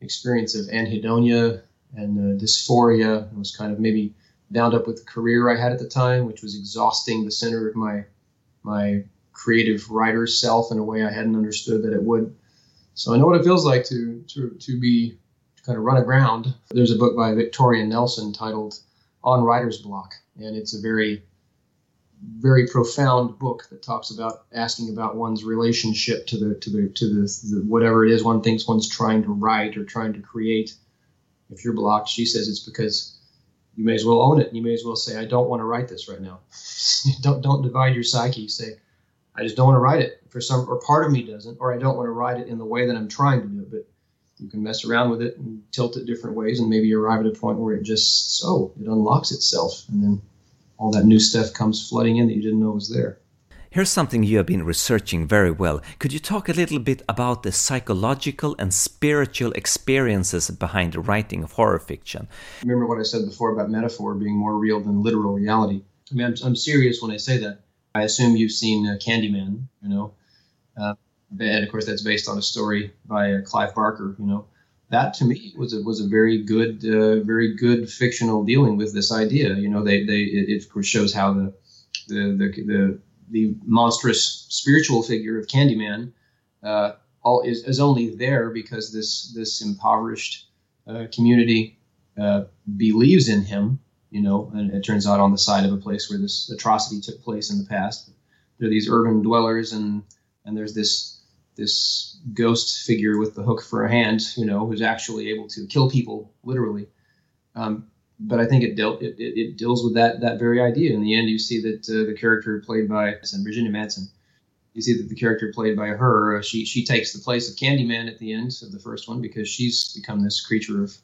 experience of anhedonia and uh, dysphoria. It was kind of maybe bound up with the career I had at the time, which was exhausting the center of my my creative writer self in a way I hadn't understood that it would. So I know what it feels like to to to be to kind of run aground. There's a book by Victoria Nelson titled On Writer's Block, and it's a very very profound book that talks about asking about one's relationship to the to the to the, the, whatever it is one thinks one's trying to write or trying to create. If you're blocked, she says it's because you may as well own it. You may as well say, I don't want to write this right now. (laughs) don't don't divide your psyche. Say, I just don't want to write it for some or part of me doesn't, or I don't want to write it in the way that I'm trying to do it. But you can mess around with it and tilt it different ways, and maybe arrive at a point where it just so it unlocks itself, and then all that new stuff comes flooding in that you didn't know was there. Here's something you have been researching very well. Could you talk a little bit about the psychological and spiritual experiences behind the writing of horror fiction? Remember what I said before about metaphor being more real than literal reality. I mean, I'm, I'm serious when I say that. I assume you've seen uh, Candyman, you know, uh, and of course that's based on a story by uh, Clive Barker, you know. That to me was a, was a very good, uh, very good fictional dealing with this idea. You know, they, they it, it of course shows how the the the, the the monstrous spiritual figure of Candyman uh, all is, is only there because this this impoverished uh, community believes in him. You know, and it turns out on the side of a place where this atrocity took place in the past. There are these urban dwellers, and and there's this this ghost figure with the hook for a hand. You know, who's actually able to kill people literally. Um, but I think it dealt it, it, it, deals with that that very idea. In the end, you see that uh, the character played by Virginia Madsen, you see that the character played by her, uh, she she takes the place of Candyman at the end of the first one because she's become this creature of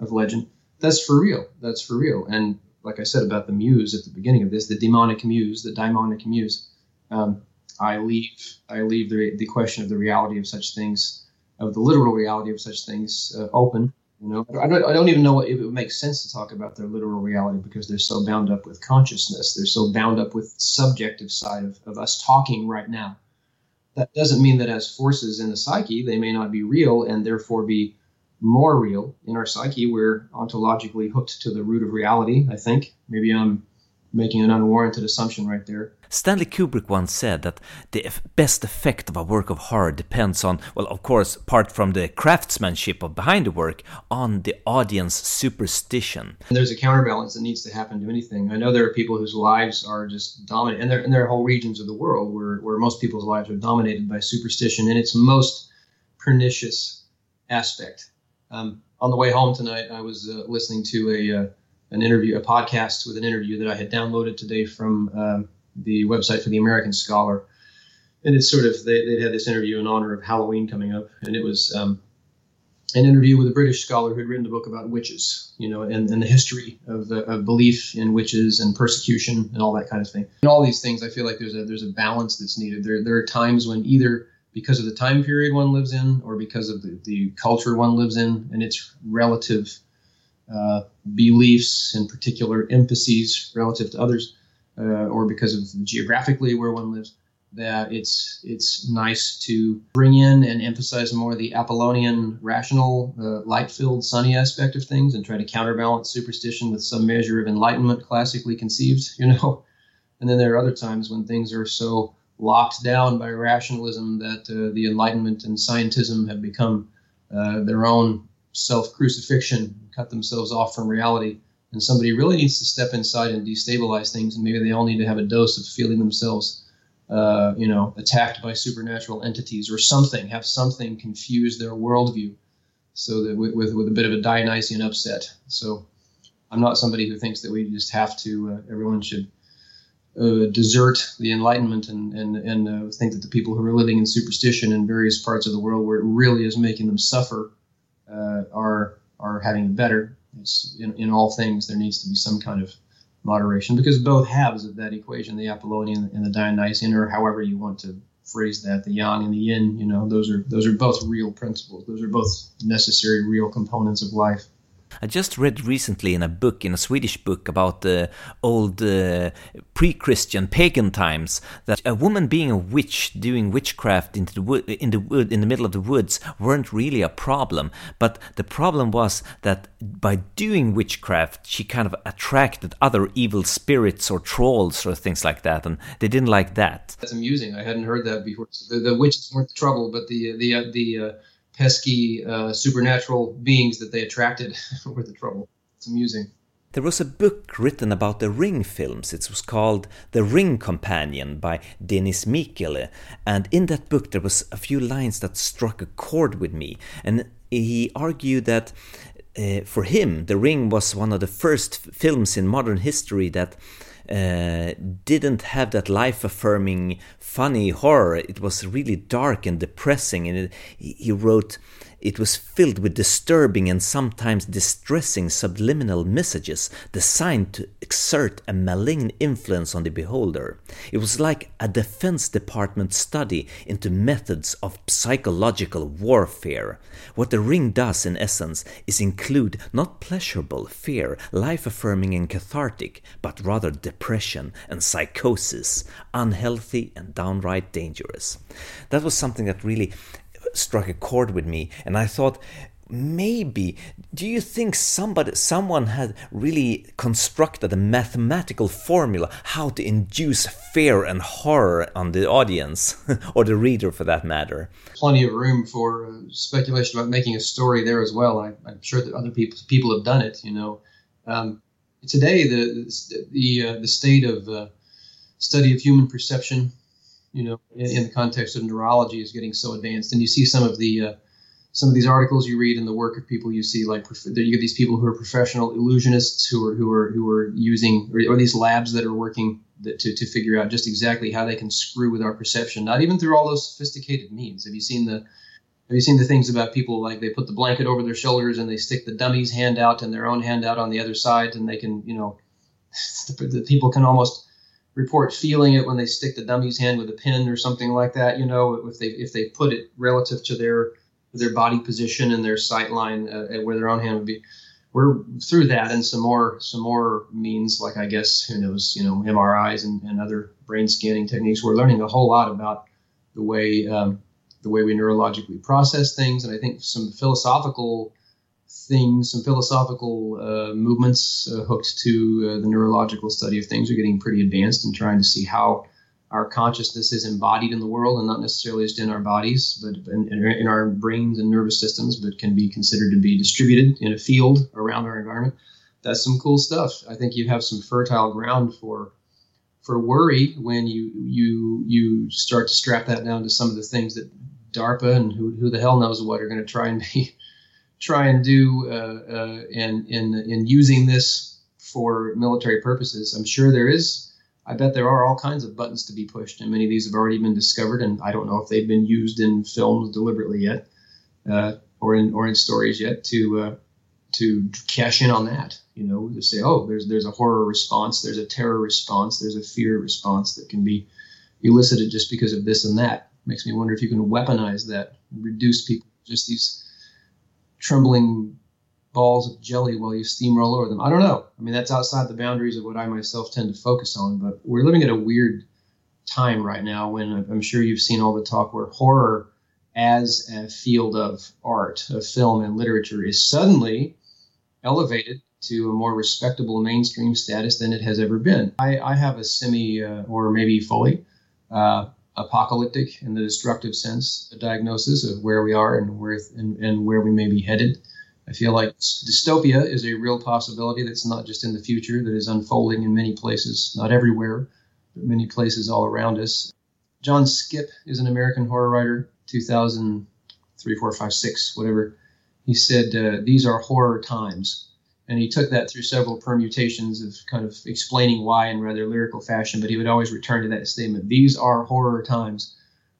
of legend. That's for real. That's for real. And like I said about the muse at the beginning of this, the demonic muse, the daimonic muse. Um, I leave I leave the the question of the reality of such things, of the literal reality of such things, uh, open you know, I don't, I don't even know if it would make sense to talk about their literal reality because they're so bound up with consciousness. They're so bound up with subjective side of, of us talking right now. That doesn't mean that as forces in the psyche, they may not be real and therefore be more real. In our psyche, we're ontologically hooked to the root of reality, I think. Maybe I'm making an unwarranted assumption right there. Stanley Kubrick once said that the best effect of a work of horror depends on, well, of course, apart from the craftsmanship of behind the work, on the audience superstition. And there's a counterbalance that needs to happen to anything. I know there are people whose lives are just dominant, and there, and there are whole regions of the world where, where most people's lives are dominated by superstition in its most pernicious aspect. Um, on the way home tonight, I was uh, listening to a uh, an interview, a podcast with an interview that I had downloaded today from um, the website for the American Scholar. And it's sort of, they, they had this interview in honor of Halloween coming up. And it was um, an interview with a British scholar who had written a book about witches, you know, and, and the history of, the, of belief in witches and persecution and all that kind of thing. And all these things, I feel like there's a, there's a balance that's needed. There, there are times when either because of the time period one lives in or because of the, the culture one lives in and its relative uh, beliefs and particular emphases relative to others, uh, or because of geographically where one lives, that it's it's nice to bring in and emphasize more the Apollonian, rational, uh, light-filled, sunny aspect of things, and try to counterbalance superstition with some measure of enlightenment, classically conceived. (laughs) You know, and then there are other times when things are so locked down by rationalism that uh, the Enlightenment and scientism have become uh, their own self crucifixion, cut themselves off from reality. And somebody really needs to step inside and destabilize things, and maybe they all need to have a dose of feeling themselves, uh, you know, attacked by supernatural entities or something, have something confuse their worldview, so that with, with, with a bit of a Dionysian upset. So, I'm not somebody who thinks that we just have to. Uh, everyone should uh, desert the Enlightenment and and and uh, think that the people who are living in superstition in various parts of the world, where it really is making them suffer, uh, are are having it better. It's in, in all things there needs to be some kind of moderation because both halves of that equation, the Apollonian and the Dionysian, or however you want to phrase that the yang and the yin. You know, those are those are both real principles. Those are both necessary, real components of life. I just read recently in a book, in a Swedish book about the old uh, pre-Christian pagan times, that a woman being a witch doing witchcraft into the wood, in the wood, in the middle of the woods, weren't really a problem. But the problem was that by doing witchcraft, she kind of attracted other evil spirits or trolls or things like that, and they didn't like that. That's amusing. I hadn't heard that before. The, the witches weren't the trouble, but the the uh, the uh, pesky uh, supernatural beings that they attracted (laughs) were the trouble. It's amusing. There was a book written about the Ring films. It was called The Ring Companion by Denis Meikle. And in that book, there was a few lines that struck a chord with me. And he argued that uh, for him, The Ring was one of the first films in modern history that uh, didn't have that life affirming, funny horror. It was really dark and depressing. And it, he wrote, it was filled with disturbing and sometimes distressing subliminal messages designed to exert a malign influence on the beholder. It was like a Defense Department study into methods of psychological warfare. What the ring does, in essence, is include not pleasurable fear, life affirming and cathartic, but rather depression and psychosis, unhealthy and downright dangerous. That was something that really struck a chord with me and i thought maybe do you think somebody someone had really constructed a mathematical formula how to induce fear and horror on the audience (laughs) or the reader for that matter? Plenty of room for uh, speculation about making a story there as well. I, am sure that other people people have done it you know. Um, today the the uh, the state of uh, study of human perception you know, in, in, the context of neurology is getting so advanced. And you see some of the uh, some of these articles you read in the work of people you see, like you get these people who are professional illusionists who are who are who are using, or, or these labs that are working that, to to figure out just exactly how they can screw with our perception, not even through all those sophisticated means. Have you seen the have you seen the things about people like they put the blanket over their shoulders and they stick the dummy's hand out and their own hand out on the other side and they can, you know, (laughs) the, the people can almost report feeling it when they stick the dummy's hand with a pin or something like that. You know, if they if they put it relative to their their body position and their sight line uh, where their own hand would be. We're through that and some more some more means like I guess who knows you know MRIs and, and other brain scanning techniques. We're learning a whole lot about the way um, the way we neurologically process things, and I think some philosophical things, some philosophical uh, movements uh, hooked to uh, the neurological study of things are getting pretty advanced and trying to see how our consciousness is embodied in the world and not necessarily just in our bodies, but in, in, our brains and nervous systems, but can be considered to be distributed in a field around our environment. That's some cool stuff. I think you have some fertile ground for for worry when you you you start to strap that down to some of the things that DARPA and who, who the hell knows what are going to try and be try and do uh, uh, in, in, in using this for military purposes. I'm sure there is. I bet there are all kinds of buttons to be pushed, and many of these have already been discovered. And I don't know if they've been used in films deliberately yet, uh, or in or in stories yet to uh, to cash in on that. You know, to say, oh, there's there's a horror response, there's a terror response, there's a fear response that can be elicited just because of this and that. Makes me wonder if you can weaponize that, reduce people just these trembling balls of jelly while you steamroll over them. I don't know. I mean, that's outside the boundaries of what I myself tend to focus on. But we're living at a weird time right now when I'm sure you've seen all the talk where horror as a field of art, of film and literature, is suddenly elevated to a more respectable mainstream status than it has ever been. I, I have a semi, uh, or maybe fully, uh, apocalyptic in the destructive sense, a diagnosis of where we are and where and, and where we may be headed. I feel like dystopia is a real possibility that's not just in the future, that is unfolding in many places, not everywhere, but many places all around us. John Skipp is an American horror writer, 2003, 4, 5, 6, whatever. He said, uh, These are horror times and he took that through several permutations of kind of explaining why in rather lyrical fashion, but he would always return to that statement. These are horror times.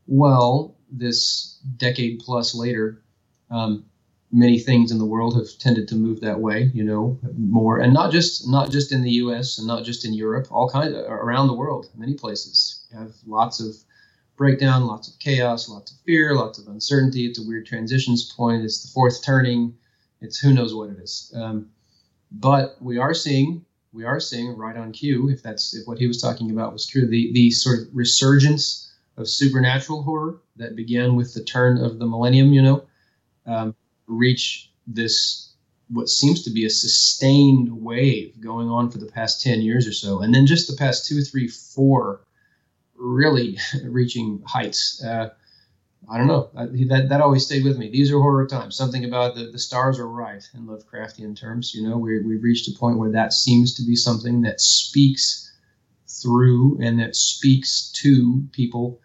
Well, this decade plus later, um, many things in the world have tended to move that way, you know, more, and not just not just in the U.S. and not just in Europe, all kinds of, around the world, many places have lots of breakdown, lots of chaos, lots of fear, lots of uncertainty. It's a weird transitions point. It's the fourth turning. It's who knows what it is. Um, but we are seeing we are seeing right on cue, if that's if what he was talking about was true, the the sort of resurgence of supernatural horror that began with the turn of the millennium, you know, um, reach this what seems to be a sustained wave going on for the past 10 years or so. And then just the past two three four really (laughs) reaching heights. Uh, i don't know that, that always stayed with me these are horror times something about the, the stars are right in lovecraftian terms you know we, we've reached a point where that seems to be something that speaks through and that speaks to people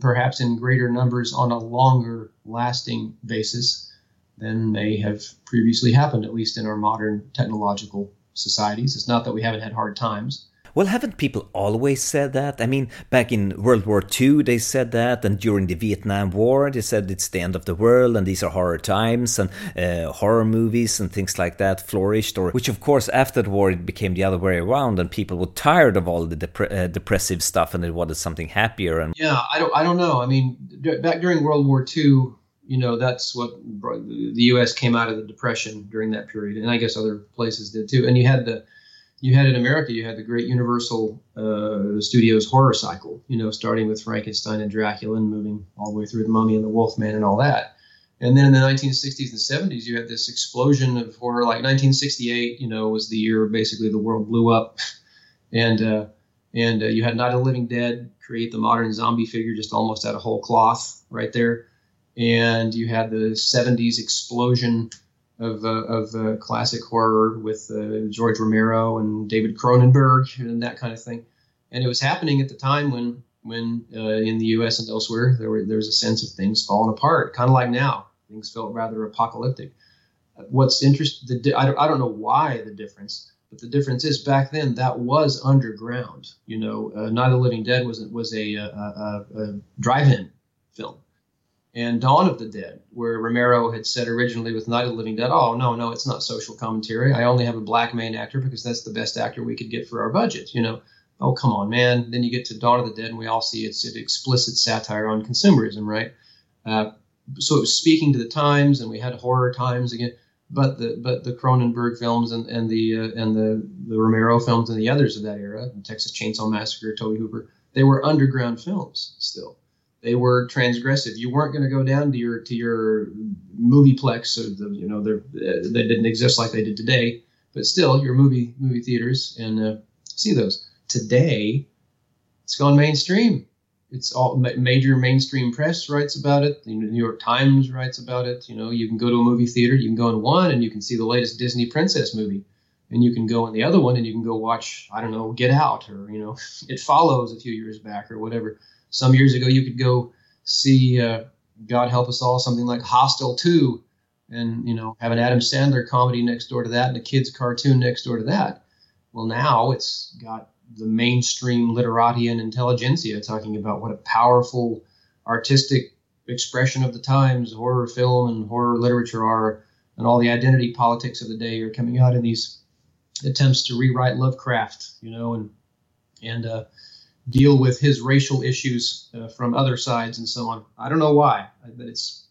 perhaps in greater numbers on a longer lasting basis than may have previously happened, at least in our modern technological societies. It's not that we haven't had hard times. Well, haven't people always said that? I mean, back in World War II, they said that, and during the Vietnam War, they said it's the end of the world, and these are horror times, and uh, horror movies and things like that flourished. Or which, of course, after the war, it became the other way around, and people were tired of all the dep- uh, depressive stuff, and they wanted something happier. And yeah, I don't, I don't know. I mean, d- back during World War II, you know that's what the U.S. came out of the depression during that period, and I guess other places did too. And you had the you had in America, you had the great Universal uh, Studios horror cycle, you know, starting with Frankenstein and Dracula and moving all the way through the Mummy and the Wolfman and all that. And then in the 1960s and 70s, you had this explosion of horror. Like 1968, you know, was the year basically the world blew up, (laughs) and uh, and uh, you had Night of the Living Dead create the modern zombie figure just almost out of whole cloth right there and you had the 70s explosion of, uh, of uh, classic horror with uh, George Romero and David Cronenberg and that kind of thing. And it was happening at the time when, when uh, in the U.S. and elsewhere there, were, there was a sense of things falling apart, kind of like now. Things felt rather apocalyptic. What's interesting, I, don't, I don't know why the difference, but the difference is back then that was underground. You know, uh, Night of the Living Dead was was a, a, a, a drive-in film and Dawn of the Dead, where Romero had said originally with Night of the Living Dead, oh, no, no, it's not social commentary. I only have a black main actor because that's the best actor we could get for our budget, you know. Oh, come on, man. Then you get to Dawn of the Dead, and we all see it's an explicit satire on consumerism, right? Uh, so it was speaking to the times, and we had horror times again. But the but the Cronenberg films and, and the uh, and the the Romero films and the others of that era, Texas Chainsaw Massacre, Tobe Hooper, they were underground films still they were transgressive. You weren't going to go down to your to your movieplex, the, you know, they didn't exist like they did today. But still, your movie movie theaters and uh, see those today. It's gone mainstream. It's all major mainstream press writes about it. The New York Times writes about it. You know, you can go to a movie theater. You can go in one and you can see the latest Disney princess movie, and you can go in the other one and you can go watch I don't know Get Out or you know (laughs) It Follows a few years back or whatever some years ago, you could go see, uh, God help us all, something like Hostel 2, and you know have an Adam Sandler comedy next door to that and a kids cartoon next door to that. Well, now it's got the mainstream literati and intelligentsia talking about what a powerful artistic expression of the times horror film and horror literature are, and all the identity politics of the day are coming out in these attempts to rewrite Lovecraft, you know, and and uh, deal with his racial issues uh, from other sides and so on. I don't know why, but it's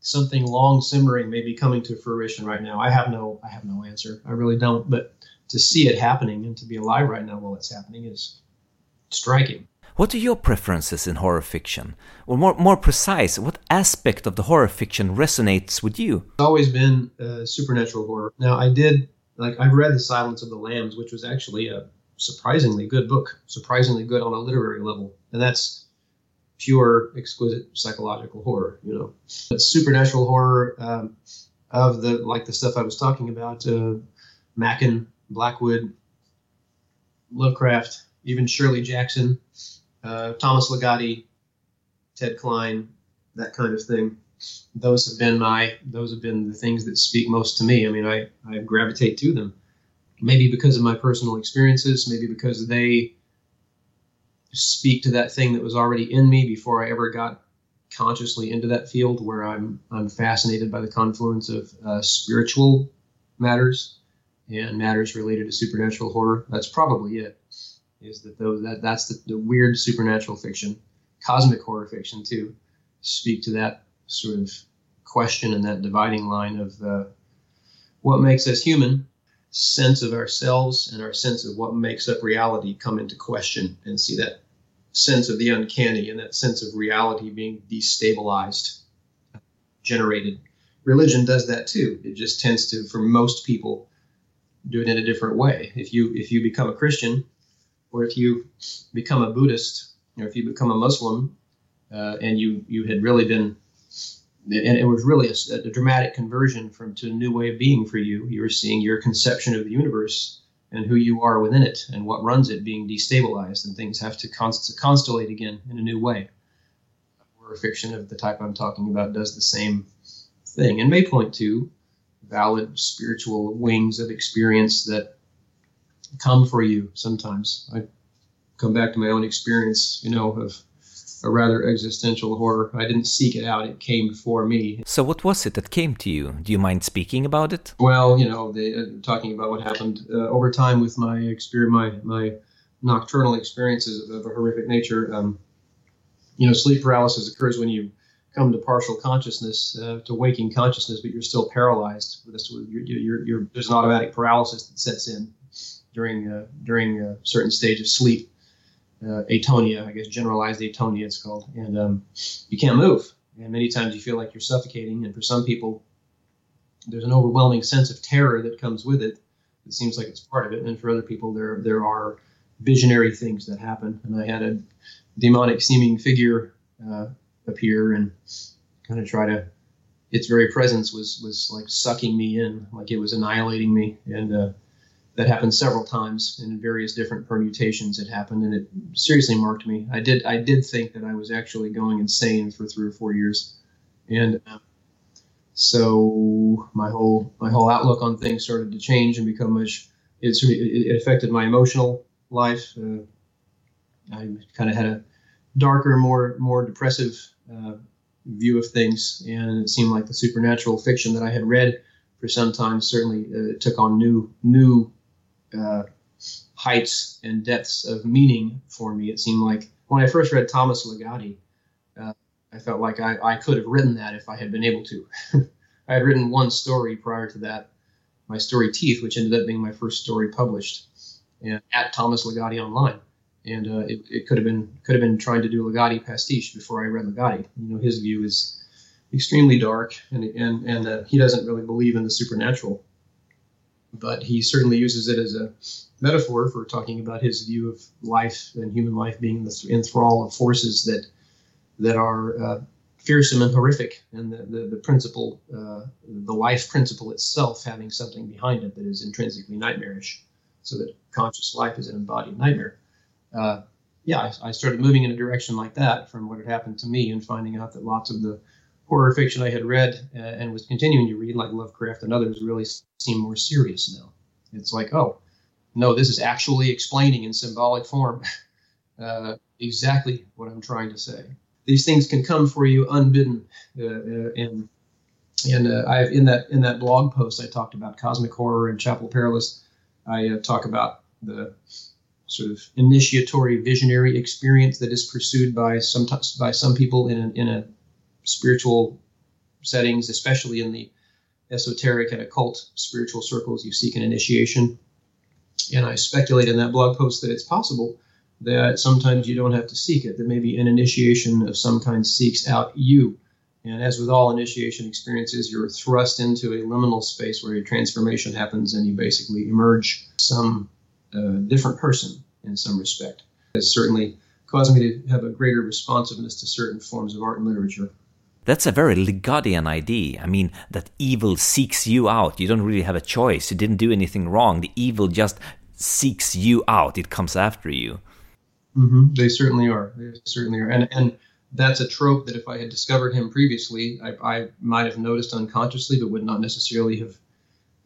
something long simmering, maybe coming to fruition right now. I have no, I have no answer. I really don't. But to see it happening and to be alive right now while it's happening is striking. What are your preferences in horror fiction? Or more, more precise, what aspect of the horror fiction resonates with you? It's always been uh, supernatural horror. Now, I did, like, I've read The Silence of the Lambs, which was actually a surprisingly good book, surprisingly good on a literary level, and that's pure, exquisite psychological horror. You know, but supernatural horror um, of the like the stuff I was talking about, uh, Machen, Blackwood, Lovecraft, even Shirley Jackson, uh, Thomas Ligotti, Ted Klein, that kind of thing. Those have been my those have been the things that speak most to me. I mean, I I gravitate to them maybe because of my personal experiences, maybe because they speak to that thing that was already in me before I ever got consciously into that field where I'm I'm fascinated by the confluence of uh, spiritual matters and matters related to supernatural horror. That's probably it. Is that those that that's the, the weird supernatural fiction cosmic horror fiction too speak to that sort of question and that dividing line of uh, what makes us human sense of ourselves and our sense of what makes up reality come into question and see that sense of the uncanny and that sense of reality being destabilized generated. Religion does that too. It just tends to for most people do it in a different way. If you if you become a christian or if you become a buddhist or if you become a muslim uh, and you you had really been and it was really a, a, dramatic conversion from to a new way of being for you. You were seeing your conception of the universe and who you are within it and what runs it being destabilized, and things have to const- constellate again in a new way. Horror fiction of the type I'm talking about does the same thing and may point to valid spiritual wings of experience that come for you sometimes. I come back to my own experience, you know, of a rather existential horror. I didn't seek it out; it came for me. So, what was it that came to you? Do you mind speaking about it? Well, you know, they, uh, talking about what happened uh, over time with my experience, my my nocturnal experiences of a horrific nature. Um, you know, sleep paralysis occurs when you come to partial consciousness, uh, to waking consciousness, but you're still paralyzed. You're, you're, you're, there's an automatic paralysis that sets in during uh, during a certain stage of sleep uh, atonia, I guess generalized atonia it's called, and um, you can't move. And many times you feel like you're suffocating. And for some people, there's an overwhelming sense of terror that comes with it. It seems like it's part of it. And for other people, there there are visionary things that happen. And I had a demonic seeming figure uh, appear and kind of try to. Its very presence was was like sucking me in, like it was annihilating me, and uh, that happened several times in various different permutations. It happened, and it seriously marked me. I did I did think that I was actually going insane for three or four years, and uh, so my whole my whole outlook on things started to change and become much. It sort of it affected my emotional life. Uh, I kind of had a darker, more more depressive uh, view of things, and it seemed like the supernatural fiction that I had read for some time certainly uh, took on new new uh, heights and depths of meaning for me. It seemed like when I first read Thomas Ligotti, uh, I felt like I, I could have written that if I had been able to. (laughs) I had written one story prior to that, my story Teeth, which ended up being my first story published and, at Thomas Ligotti Online. And uh, it, it could have been could have been trying to do Ligotti pastiche before I read Ligotti. You know, his view is extremely dark, and and and uh, he doesn't really believe in the supernatural but he certainly uses it as a metaphor for talking about his view of life and human life being the enthrall of forces that that are uh, fearsome and horrific, and the the, the principle, uh, the life principle itself, having something behind it that is intrinsically nightmarish, so that conscious life is an embodied nightmare. Uh, yeah, I, I started moving in a direction like that from what had happened to me, and finding out that lots of the horror fiction I had read uh, and was continuing to read, like Lovecraft and others, really seem more serious now. It's like, oh, no, this is actually explaining in symbolic form (laughs) uh, exactly what I'm trying to say. These things can come for you unbidden, uh, uh and and uh, I in that in that blog post I talked about cosmic horror and Chapel Perilous. I uh, talk about the sort of initiatory visionary experience that is pursued by some by some people in a, in a spiritual settings, especially in the esoteric and occult spiritual circles, you seek an initiation. And I speculate in that blog post that it's possible that sometimes you don't have to seek it, that maybe an initiation of some kind seeks out you. And as with all initiation experiences, you're thrust into a liminal space where a transformation happens and you basically emerge some uh, different person in some respect. It's certainly caused me to have a greater responsiveness to certain forms of art and literature. That's a very Ligottian idea. I mean, that evil seeks you out. You don't really have a choice. You didn't do anything wrong. The evil just seeks you out. It comes after you. Mm-hmm. They certainly are. They certainly are. And and that's a trope that if I had discovered him previously, I, I might have noticed unconsciously, but would not necessarily have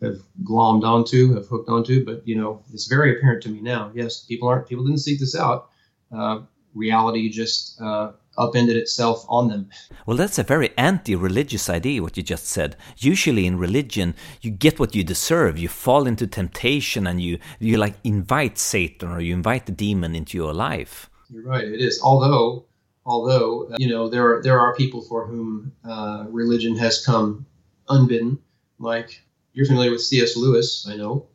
have glommed onto, have hooked onto. But you know, it's very apparent to me now. Yes, people aren't. People didn't seek this out. Uh, reality just uh, upended itself on them. Well, that's a very anti religious idea, what you just said. Usually in religion, you get what you deserve. You fall into temptation and you, you like invite Satan or you invite the demon into your life. You're right, it is. Although Although uh, you know there are there are people for whom uh, religion has come unbidden, like you're familiar with C.S. Lewis, I know.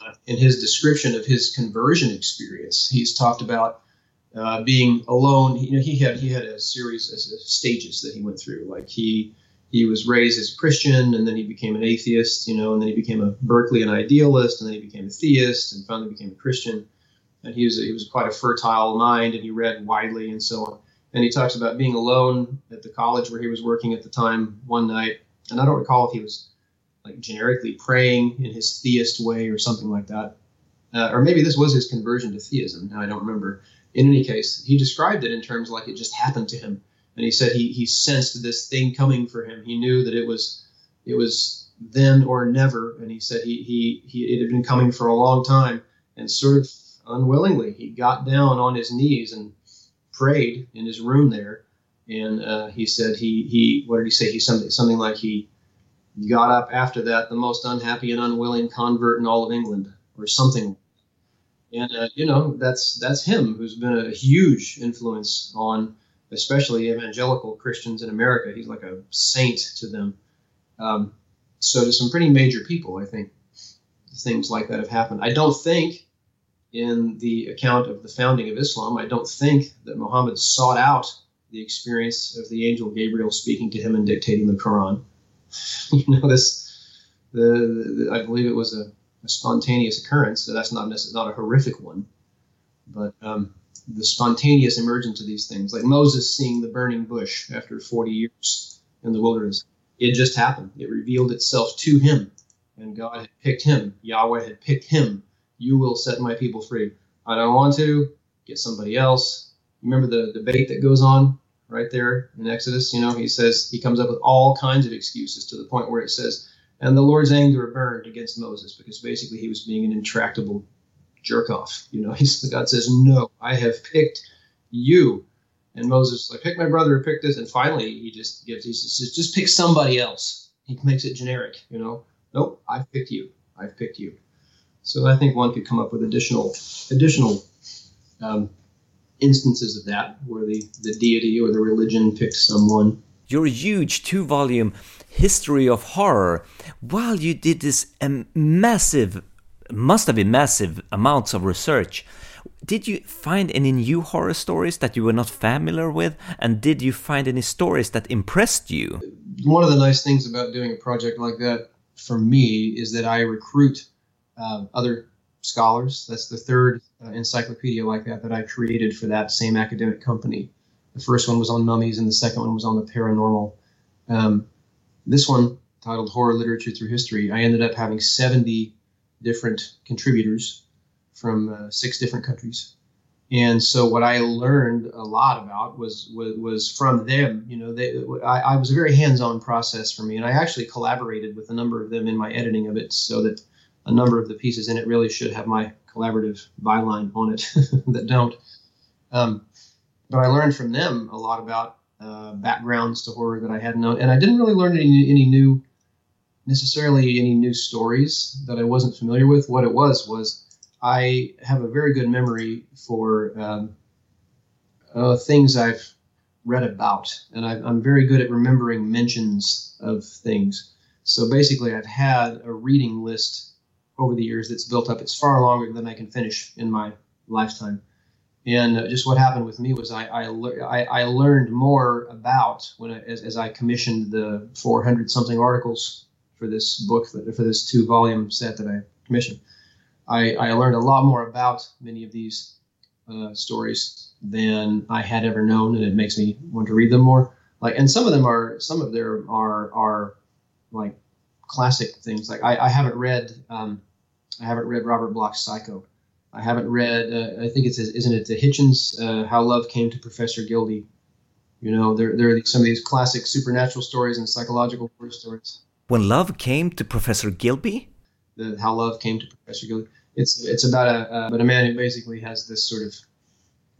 Uh, in his description of his conversion experience, he's talked about uh, being alone. You know, he had he had a series of stages that he went through. Like he he was raised as a Christian, and then he became an atheist. You know, and then he became a Berkeleyan idealist, and then he became a theist, and finally became a Christian. And he was he was quite a fertile mind, and he read widely and so on. And he talks about being alone at the college where he was working at the time one night, and I don't recall if he was like generically praying in his theist way or something like that. Uh, or maybe this was his conversion to theism. Now I don't remember. In any case, he described it in terms like it just happened to him, and he said he he sensed this thing coming for him. He knew that it was it was then or never, and he said he he, he it had been coming for a long time, and sort of unwillingly he got down on his knees and prayed in his room there, and uh, he said he he what did he say? He something something like he got up after that the most unhappy and unwilling convert in all of England, or something. And uh, you know that's that's him who's been a huge influence on especially evangelical Christians in America. He's like a saint to them. Um, so to some pretty major people, I think things like that have happened. I don't think in the account of the founding of Islam, I don't think that Muhammad sought out the experience of the angel Gabriel speaking to him and dictating the Quran. (laughs) you know, this, the, the, I believe it was a, a, spontaneous occurrence, so that's not not a horrific one, but um, the spontaneous emergence of these things, like Moses seeing the burning bush after 40 years in the wilderness, it just happened. It revealed itself to him, and God had picked him. Yahweh had picked him you will set my people free. I don't want to, get somebody else. Remember the debate that goes on right there in Exodus? You know, he says, he comes up with all kinds of excuses to the point where it says, and the Lord's anger burned against Moses because basically he was being an intractable jerk off. You know, (laughs) he's, God says, no, I have picked you. And Moses like, pick my brother, pick this. And finally, he just gives, he says, just pick somebody else. He makes it generic, you know. Nope, I've picked you. I've picked you. So I think one could come up with additional additional um, instances of that where the, the deity or the religion picked someone. Your huge two volume history of horror, while you did this um, massive, must have been massive amounts of research, did you find any new horror stories that you were not familiar with? And did you find any stories that impressed you? One of the nice things about doing a project like that for me is that I recruit uh, other scholars. That's the third uh, encyclopedia like that that I created for that same academic company. The first one was on mummies, and the second one was on the paranormal. Um, this one, titled Horror Literature Through History, I ended up having 70 different contributors from uh, six different countries. And so, what I learned a lot about was was, was from them. You know, they, I, I was a very hands-on process for me, and I actually collaborated with a number of them in my editing of it, so that a number of the pieces in it really should have my collaborative byline on it (laughs) that don't. Um, but I learned from them a lot about uh, backgrounds to horror that I hadn't known, and I didn't really learn any, any new, necessarily any new stories that I wasn't familiar with. What it was was I have a very good memory for um, uh, things I've read about, and I, I'm very good at remembering mentions of things. So basically, I've had a reading list over the years that's built up. It's far longer than I can finish in my lifetime. And just what happened with me was I, I, I, I learned more about when I, as, as I commissioned the 400 something articles for this book, that for this two volume set that I commissioned. I, I learned a lot more about many of these uh, stories than I had ever known, and it makes me want to read them more. Like, and some of them are, some of them are, are like classic things. Like I, I haven't read um, I haven't read Robert Bloch's Psycho. I haven't read. Uh, I think it's isn't it the Hichens uh, How Love Came to Professor Guildea. You know, there there are some of these classic supernatural stories and psychological horror stories. When love came to Professor Guildea. The How Love Came to Professor Guildea. It's it's about a uh, but a man who basically has this sort of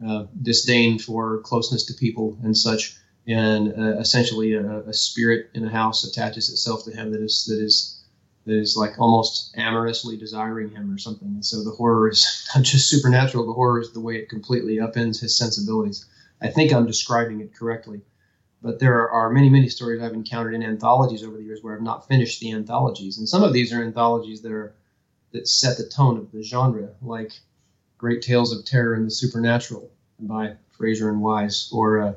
uh, disdain for closeness to people and such and uh, essentially a, a, spirit in a house attaches itself to him that is that is that is like almost amorously desiring him or something. And so the horror is (laughs) not just supernatural; the horror is the way it completely upends his sensibilities. I think I'm describing it correctly. But there are many, many stories I've encountered in anthologies over the years where I've not finished the anthologies, and some of these are anthologies that are that set the tone of the genre, like Great Tales of Terror and the Supernatural by Fraser and Wise, or uh,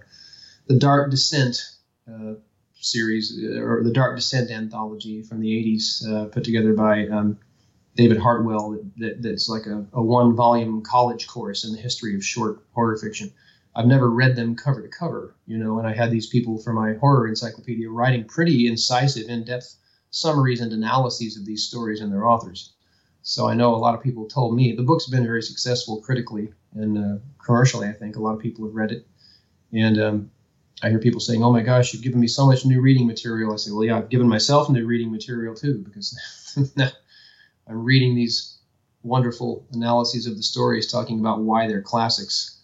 the Dark Descent uh, series, uh, or the Dark Descent anthology from the 80s, uh, put together by um, David Hartwell, that, that, that's like a, a one volume college course in the history of short horror fiction. I've never read them cover to cover, you know, and I had these people for my horror encyclopedia writing pretty incisive, in depth summaries and analyses of these stories and their authors. So I know a lot of people told me the book's been very successful critically and uh, commercially. I think a lot of people have read it, and um, I hear people saying, "Oh my gosh, you've given me so much new reading material." I say, "Well, yeah, I've given myself new reading material too because (laughs) I'm reading these wonderful analyses of the stories, talking about why they're classics."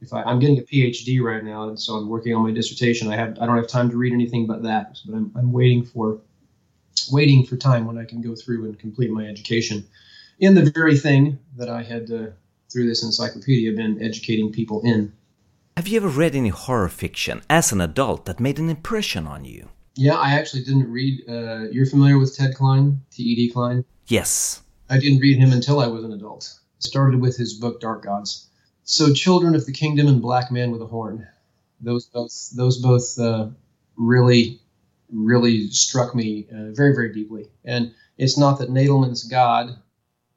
if I, am getting a PhD right now, and so I'm working on my dissertation. I have I don't have time to read anything but that, but I'm, I'm waiting for waiting for time when I can go through and complete my education in the very thing that I had uh, through this encyclopedia been educating people in. Have you ever read any horror fiction as an adult that made an impression on you? Yeah, I actually didn't read. Uh, you're familiar with Ted Klein, T E D Klein? Yes. I didn't read him until I was an adult. started with his book Dark Gods so, Children of the Kingdom and Black Man with a Horn. Those both those both uh, really really struck me uh, very very deeply. And it's not that Nadelman's God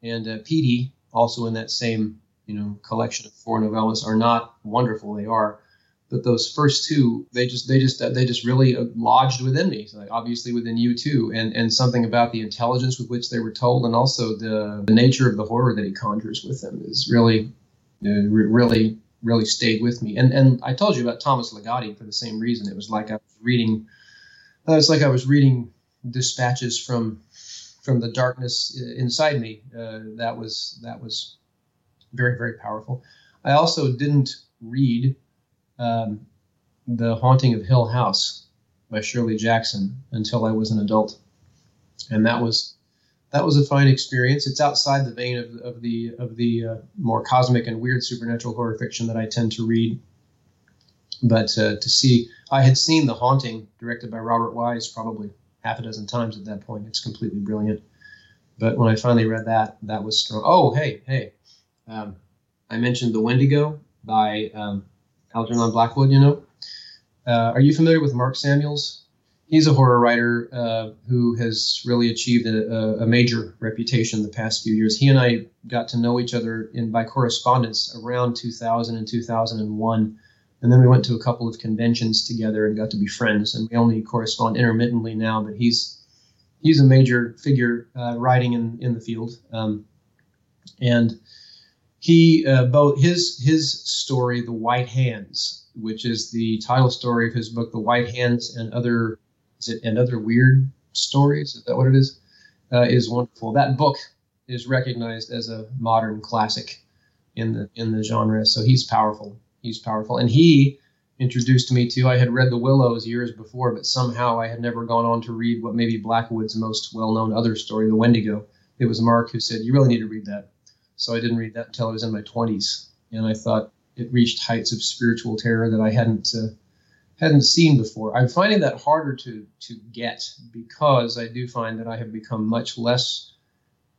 and uh, Petey, also in that same you know collection of four novellas, are not wonderful. They are, but those first two, they just they just they just really lodged within me. So, like, obviously within you too, and and something about the intelligence with which they were told, and also the the nature of the horror that he conjures with them is really really really stayed with me. And and I told you about Thomas Ligotti for the same reason. It was like I was reading. Uh, it's like I was reading dispatches from from the darkness uh, inside me. Uh, that was that was very very powerful. I also didn't read um, the Haunting of Hill House by Shirley Jackson until I was an adult, and that was that was a fine experience. It's outside the vein of, of the of the uh, more cosmic and weird supernatural horror fiction that I tend to read. But uh, to see, I had seen The Haunting, directed by Robert Wise, probably half a dozen times at that point. It's completely brilliant. But when I finally read that, that was strong. Oh, hey, hey, um, I mentioned The Wendigo by um, Algernon Blackwood. You know, uh, are you familiar with Mark Samuels? he's a horror writer uh, who has really achieved a, a, major reputation the past few years. He and I got to know each other in by correspondence around 2000 and 2001, and then we went to a couple of conventions together and got to be friends. And we only correspond intermittently now, but he's he's a major figure uh, writing in in the field, um, and he uh, both his his story, The White Hands, which is the title story of his book, The White Hands and Other is it and other weird stories? Is that what it is? Uh, is wonderful. That book is recognized as a modern classic in the in the genre. So he's powerful. He's powerful, and he introduced me to. I had read The Willows years before, but somehow I had never gone on to read what maybe Blackwood's most well-known other story, The Wendigo. It was Mark who said, "You really need to read that." So I didn't read that until I was in my 20s, and I thought it reached heights of spiritual terror that I hadn't uh, hadn't seen before. I'm finding that harder to to get because I do find that I have become much less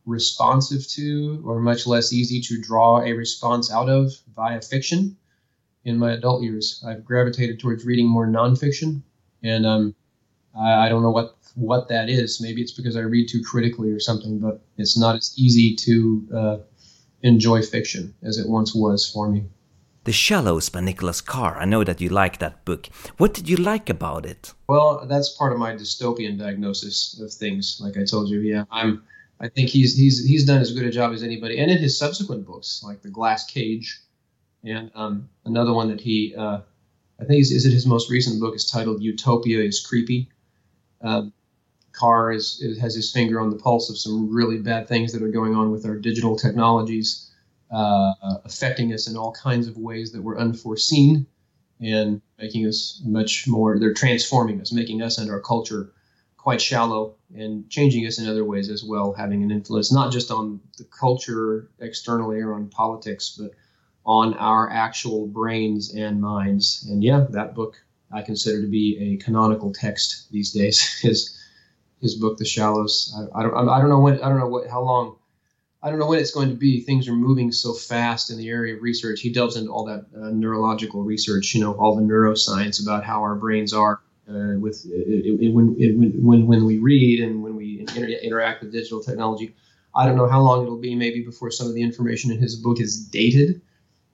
responsive to or much less easy to draw a response out of via fiction in my adult years. I've gravitated towards reading more nonfiction, and um, I, I don't know what what that is. Maybe it's because I read too critically or something, but it's not as easy to uh, enjoy fiction as it once was for me. The Shallows by Nicholas Carr. I know that you like that book. What did you like about it? Well, that's part of my dystopian diagnosis of things. Like I told you, yeah, I'm. I think he's he's he's done as good a job as anybody, and in his subsequent books, like The Glass Cage, and um, another one that he, uh, I think is, is it his most recent book is titled Utopia is Creepy. Um, Carr is, is, has his finger on the pulse of some really bad things that are going on with our digital technologies uh, affecting us in all kinds of ways that were unforeseen and making us much more, they're transforming us, making us and our culture quite shallow and changing us in other ways as well, having an influence not just on the culture externally or on politics, but on our actual brains and minds. And yeah, that book I consider to be a canonical text these days. (laughs) His his book, The Shallows. I, I don't I don't know when I don't know what how long I don't know when it's going to be. Things are moving so fast in the area of research. He delves into all that uh, neurological research, you know, all the neuroscience about how our brains are uh, with it, it, when, it, when when we read and when we inter- interact with digital technology. I don't know how long it'll be, maybe before some of the information in his book is dated,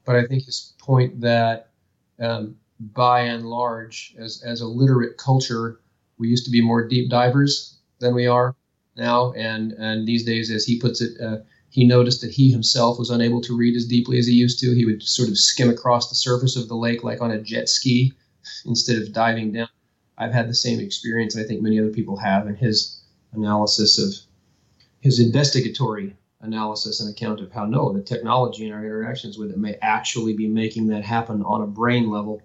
but I think his point that um, by and large, as as a literate culture, we used to be more deep divers than we are now, and and these days, as he puts it. Uh, he noticed that he himself was unable to read as deeply as he used to. He would sort of skim across the surface of the lake like on a jet ski (laughs) instead of diving down. I've had the same experience, I think many other people have, in his analysis of his investigatory analysis and account of how no, the technology and our interactions with it may actually be making that happen on a brain level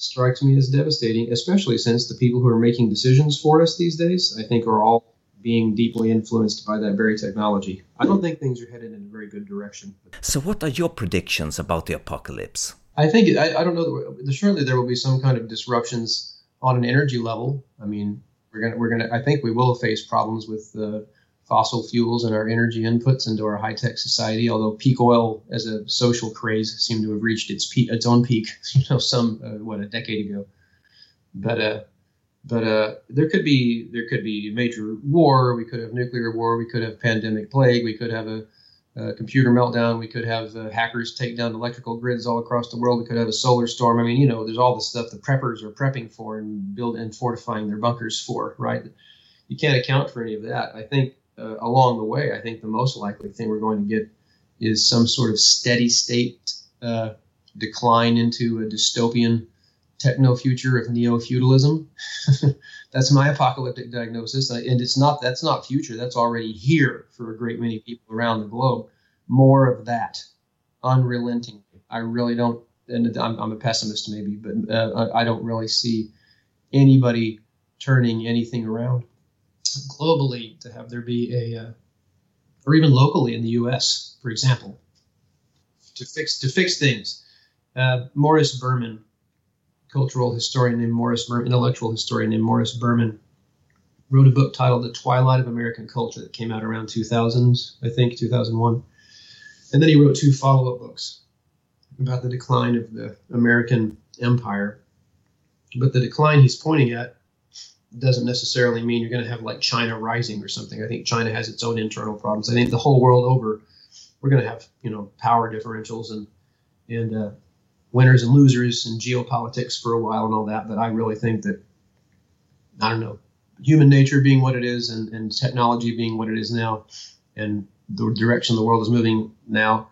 strikes me as devastating, especially since the people who are making decisions for us these days, I think, are all being deeply influenced by that very technology. I don't think things are headed in a very good direction. So, what are your predictions about the apocalypse? I think I, I don't know. surely there will be some kind of disruptions on an energy level. I mean, we're gonna we're gonna. I think we will face problems with the fossil fuels and our energy inputs into our high tech society. Although peak oil as a social craze seemed to have reached its peak, its own peak, (laughs) you know, some uh, what a decade ago. But uh, but uh, there could be there could be major war. We could have nuclear war. We could have pandemic plague. We could have a, a computer meltdown. We could have uh, hackers take down electrical grids all across the world. We could have a solar storm. I mean, you know, there's all the stuff the preppers are prepping for and build and fortifying their bunkers for. Right? You can't account for any of that. I think uh, along the way, I think the most likely thing we're going to get is some sort of steady state uh, decline into a dystopian techno future of neo feudalism. (laughs) that's my apocalyptic diagnosis, and it's not that's not future. That's already here for a great many people around the globe. More of that, unrelenting. I really don't, and I'm, I'm a pessimist maybe, but uh, I don't really see anybody turning anything around globally to have there be a, uh, or even locally in the U.S., for example, to fix to fix things. Uh, Morris Berman cultural historian named Morris Berman, intellectual historian named Morris Berman, wrote a book titled The Twilight of American Culture that came out around 2000, I think, 2001. And then he wrote two follow up books about the decline of the American empire. But the decline he's pointing at doesn't necessarily mean you're going to have like China rising or something. I think China has its own internal problems. I think the whole world over, we're going to have you know power differentials and and uh, winners and losers and geopolitics for a while and all that. But I really think that, I don't know, human nature being what it is and, and technology being what it is now, and the direction the world is moving now,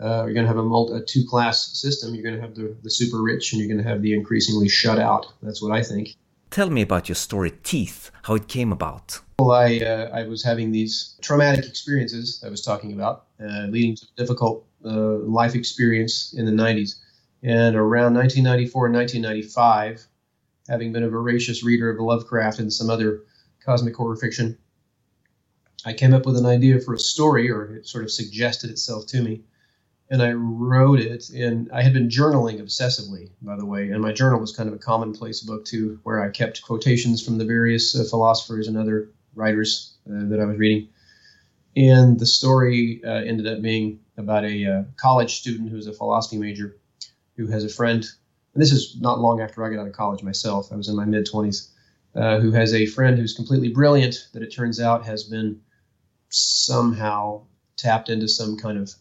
uh, you're going to have a, multi, a two class system. You're going to have the, the super rich and you're going to have the increasingly shut out. That's what I think. Tell me about your story, Teeth, how it came about. Well, I, uh, I was having these traumatic experiences I was talking about, uh, leading to difficult uh, life experience in the 90s. And around 1994 and 1995, having been a voracious reader of Lovecraft and some other cosmic horror fiction, I came up with an idea for a story, or it sort of suggested itself to me. And I wrote it, and I had been journaling obsessively, by the way. And my journal was kind of a commonplace book, too, where I kept quotations from the various uh, philosophers and other writers uh, that I was reading. And the story uh, ended up being about a uh, college student who was a philosophy major who has a friend, and this is not long after I got out of college myself. I was in my mid 20s, uh, who has a friend who's completely brilliant that it turns out has been somehow tapped into some kind of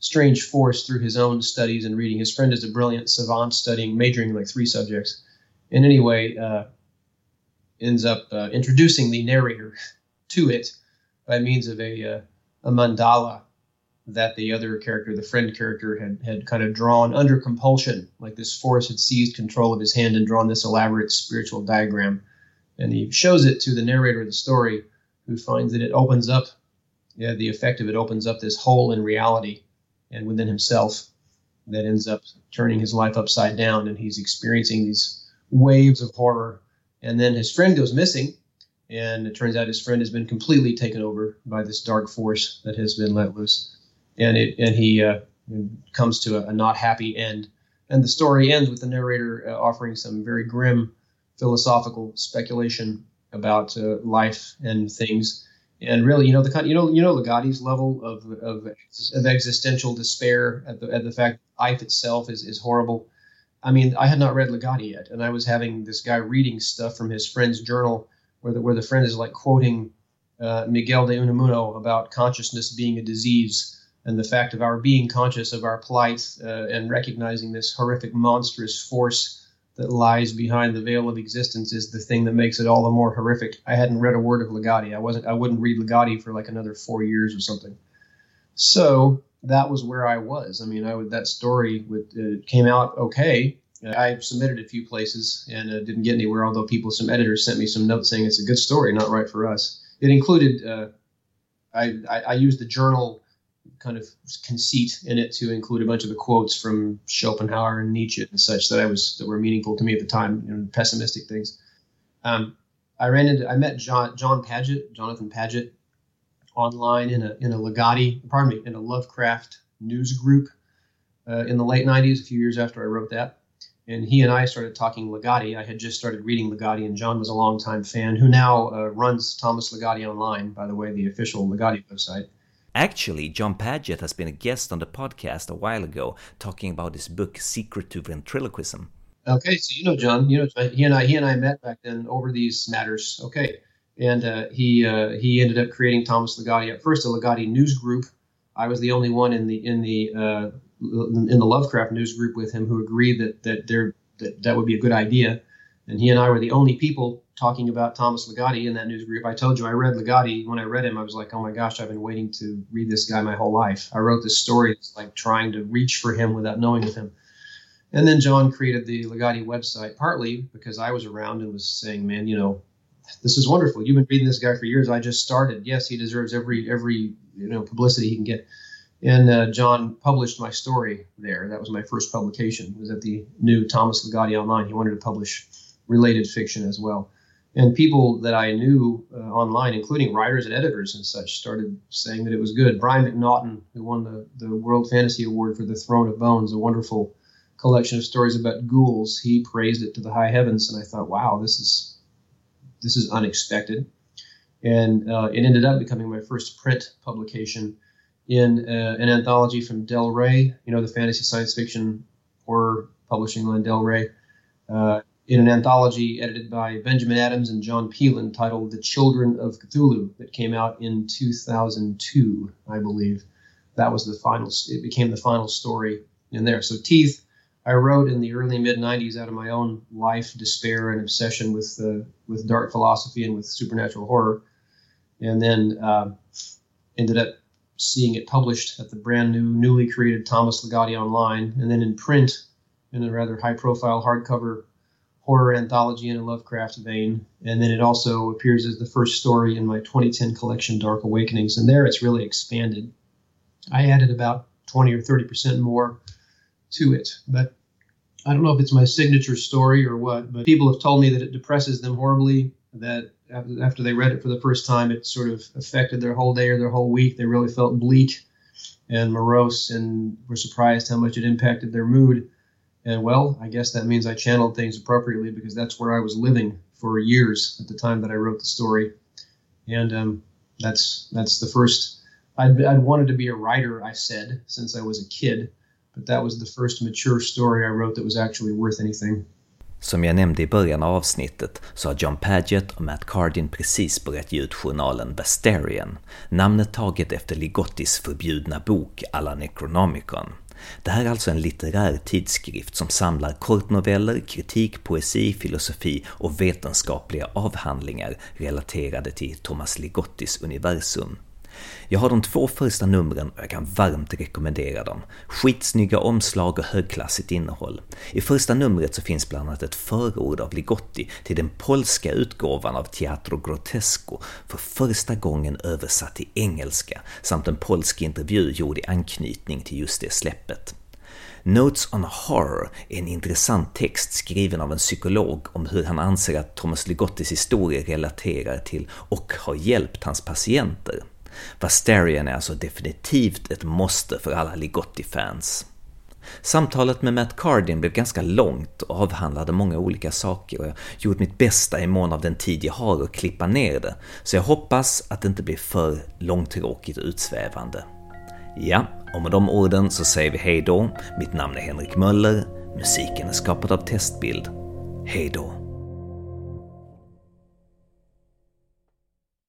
strange force through his own studies and reading. His friend is a brilliant savant studying, majoring in like three subjects. And anyway, uh, ends up uh, introducing the narrator (laughs) to it by means of a, uh, a mandala that the other character, the friend character, had had kind of drawn under compulsion, like this force had seized control of his hand and drawn this elaborate spiritual diagram. And he shows it to the narrator of the story, who finds that it opens up, yeah, the effect of it opens up this hole in reality and within himself that ends up turning his life upside down, and he's experiencing these waves of horror. And then his friend goes missing, and it turns out his friend has been completely taken over by this dark force that has been let loose and it and he uh, comes to a, a, not happy end. And the story ends with the narrator uh, offering some very grim philosophical speculation about uh, life and things. And really, you know, the kind, you know, you know, Ligotti's level of, of, of existential despair at the at the fact life itself is is horrible. I mean, I had not read Ligotti yet, and I was having this guy reading stuff from his friend's journal, where the where the friend is like quoting uh, Miguel de Unamuno about consciousness being a disease and the fact of our being conscious of our plight uh, and recognizing this horrific, monstrous force that lies behind the veil of existence is the thing that makes it all the more horrific. I hadn't read a word of Ligotti. I wasn't. I wouldn't read Ligotti for like another four years or something. So that was where I was. I mean, I would that story would, uh, came out okay. I submitted a few places and uh, didn't get anywhere. Although people, some editors sent me some notes saying it's a good story, not right for us. It included. Uh, I, I, I used the journal kind of conceit in it to include a bunch of the quotes from Schopenhauer and Nietzsche and such that I was that were meaningful to me at the time, you know, pessimistic things. Um, I ran into I met Jon Jon Padgett, Jonathan Padgett, online in a in a Ligotti, pardon me, in a Lovecraft news group uh, in the late '90s, a few years after I wrote that. And he and I started talking Ligotti. I had just started reading Ligotti, and Jon was a longtime fan who now uh, runs Thomas Ligotti Online, by the way, the official Ligotti website. Actually, Jon Padgett has been a guest on the podcast a while ago, talking about his book Secret to Ventriloquism. Okay, so you know Jon, you know he and I he and I met back then over these matters. Okay, and uh, he uh, he ended up creating Thomas Ligotti at first a Ligotti news group. I was the only one in the in the uh, in the Lovecraft news group with him who agreed that that there that that would be a good idea, and he and I were the only people talking about Thomas Ligotti in that news group. I told you I read Ligotti. When I read him, I was like, oh my gosh, I've been waiting to read this guy my whole life. I wrote this story, it's like trying to reach for him without knowing of him. And then Jon created the Ligotti website, partly because I was around and was saying, man, you know, this is wonderful. You've been reading this guy for years. I just started. Yes, he deserves every every you know publicity he can get. And uh, Jon published my story there. That was my first publication. It was at the new Thomas Ligotti Online. He wanted to publish related fiction as well and people that I knew uh, online, including writers and editors and such, started saying that it was good. Brian McNaughton, who won the, the World Fantasy Award for The Throne of Bones, a wonderful collection of stories about ghouls, he praised it to the high heavens, and I thought, wow, this is this is unexpected. And uh, it ended up becoming my first print publication in uh, an anthology from Del Rey, you know, the fantasy science fiction horror publishing line Del Rey. Uh, in an anthology edited by Benjamin Adams and John Pelan titled The Children of Cthulhu that came out in 2002, I believe. That was the final, it became the final story in there. So, Teeth, I wrote in the early mid 90s out of my own life, despair, and obsession with, uh, with dark philosophy and with supernatural horror. And then uh, ended up seeing it published at the brand new, newly created Thomas Ligotti Online, and then in print in a rather high profile hardcover horror anthology in a Lovecraft vein. And then it also appears as the first story in my 2010 collection, Dark Awakenings. And there it's really expanded. I added about 20 or 30% more to it. But I don't know if it's my signature story or what, but people have told me that it depresses them horribly, that after they read it for the first time, it sort of affected their whole day or their whole week. They really felt bleak and morose and were surprised how much it impacted their mood. And well, I guess that means I channeled things appropriately because that's where I was living for years at the time that I wrote the story. And um, that's that's the first. I'd, I'd wanted to be a writer, I said, since I was a kid, but that was the first mature story I wrote that was actually worth anything. Som jag nämnde i början av avsnittet så har Jon Padgett och Matt Cardin precis börjat ge ut journalen Vastarien, namnet taget efter Ligottis förbjudna bok Alla Necronomicon. Det här är alltså en litterär tidskrift som samlar kortnoveller, kritik, poesi, filosofi och vetenskapliga avhandlingar relaterade till Thomas Ligottis universum. Jag har de två första numren och jag kan varmt rekommendera dem. Skitsnygga omslag och högklassigt innehåll. I första numret så finns bland annat ett förord av Ligotti till den polska utgåvan av Teatro Grotesco, för första gången översatt till engelska, samt en polsk intervju gjord i anknytning till just det släppet. Notes on Horror är en intressant text skriven av en psykolog om hur han anser att Thomas Ligottis historia relaterar till och har hjälpt hans patienter. Vasterian är alltså definitivt ett måste för alla Ligotti-fans. Samtalet med Matt Cardin blev ganska långt och avhandlade många olika saker och jag har gjort mitt bästa i mån av den tid jag har att klippa ner det, så jag hoppas att det inte blir för långtråkigt och utsvävande. Ja, och med de orden så säger vi hej då. Mitt namn är Henrik Möller, musiken är skapad av Testbild. Hej då!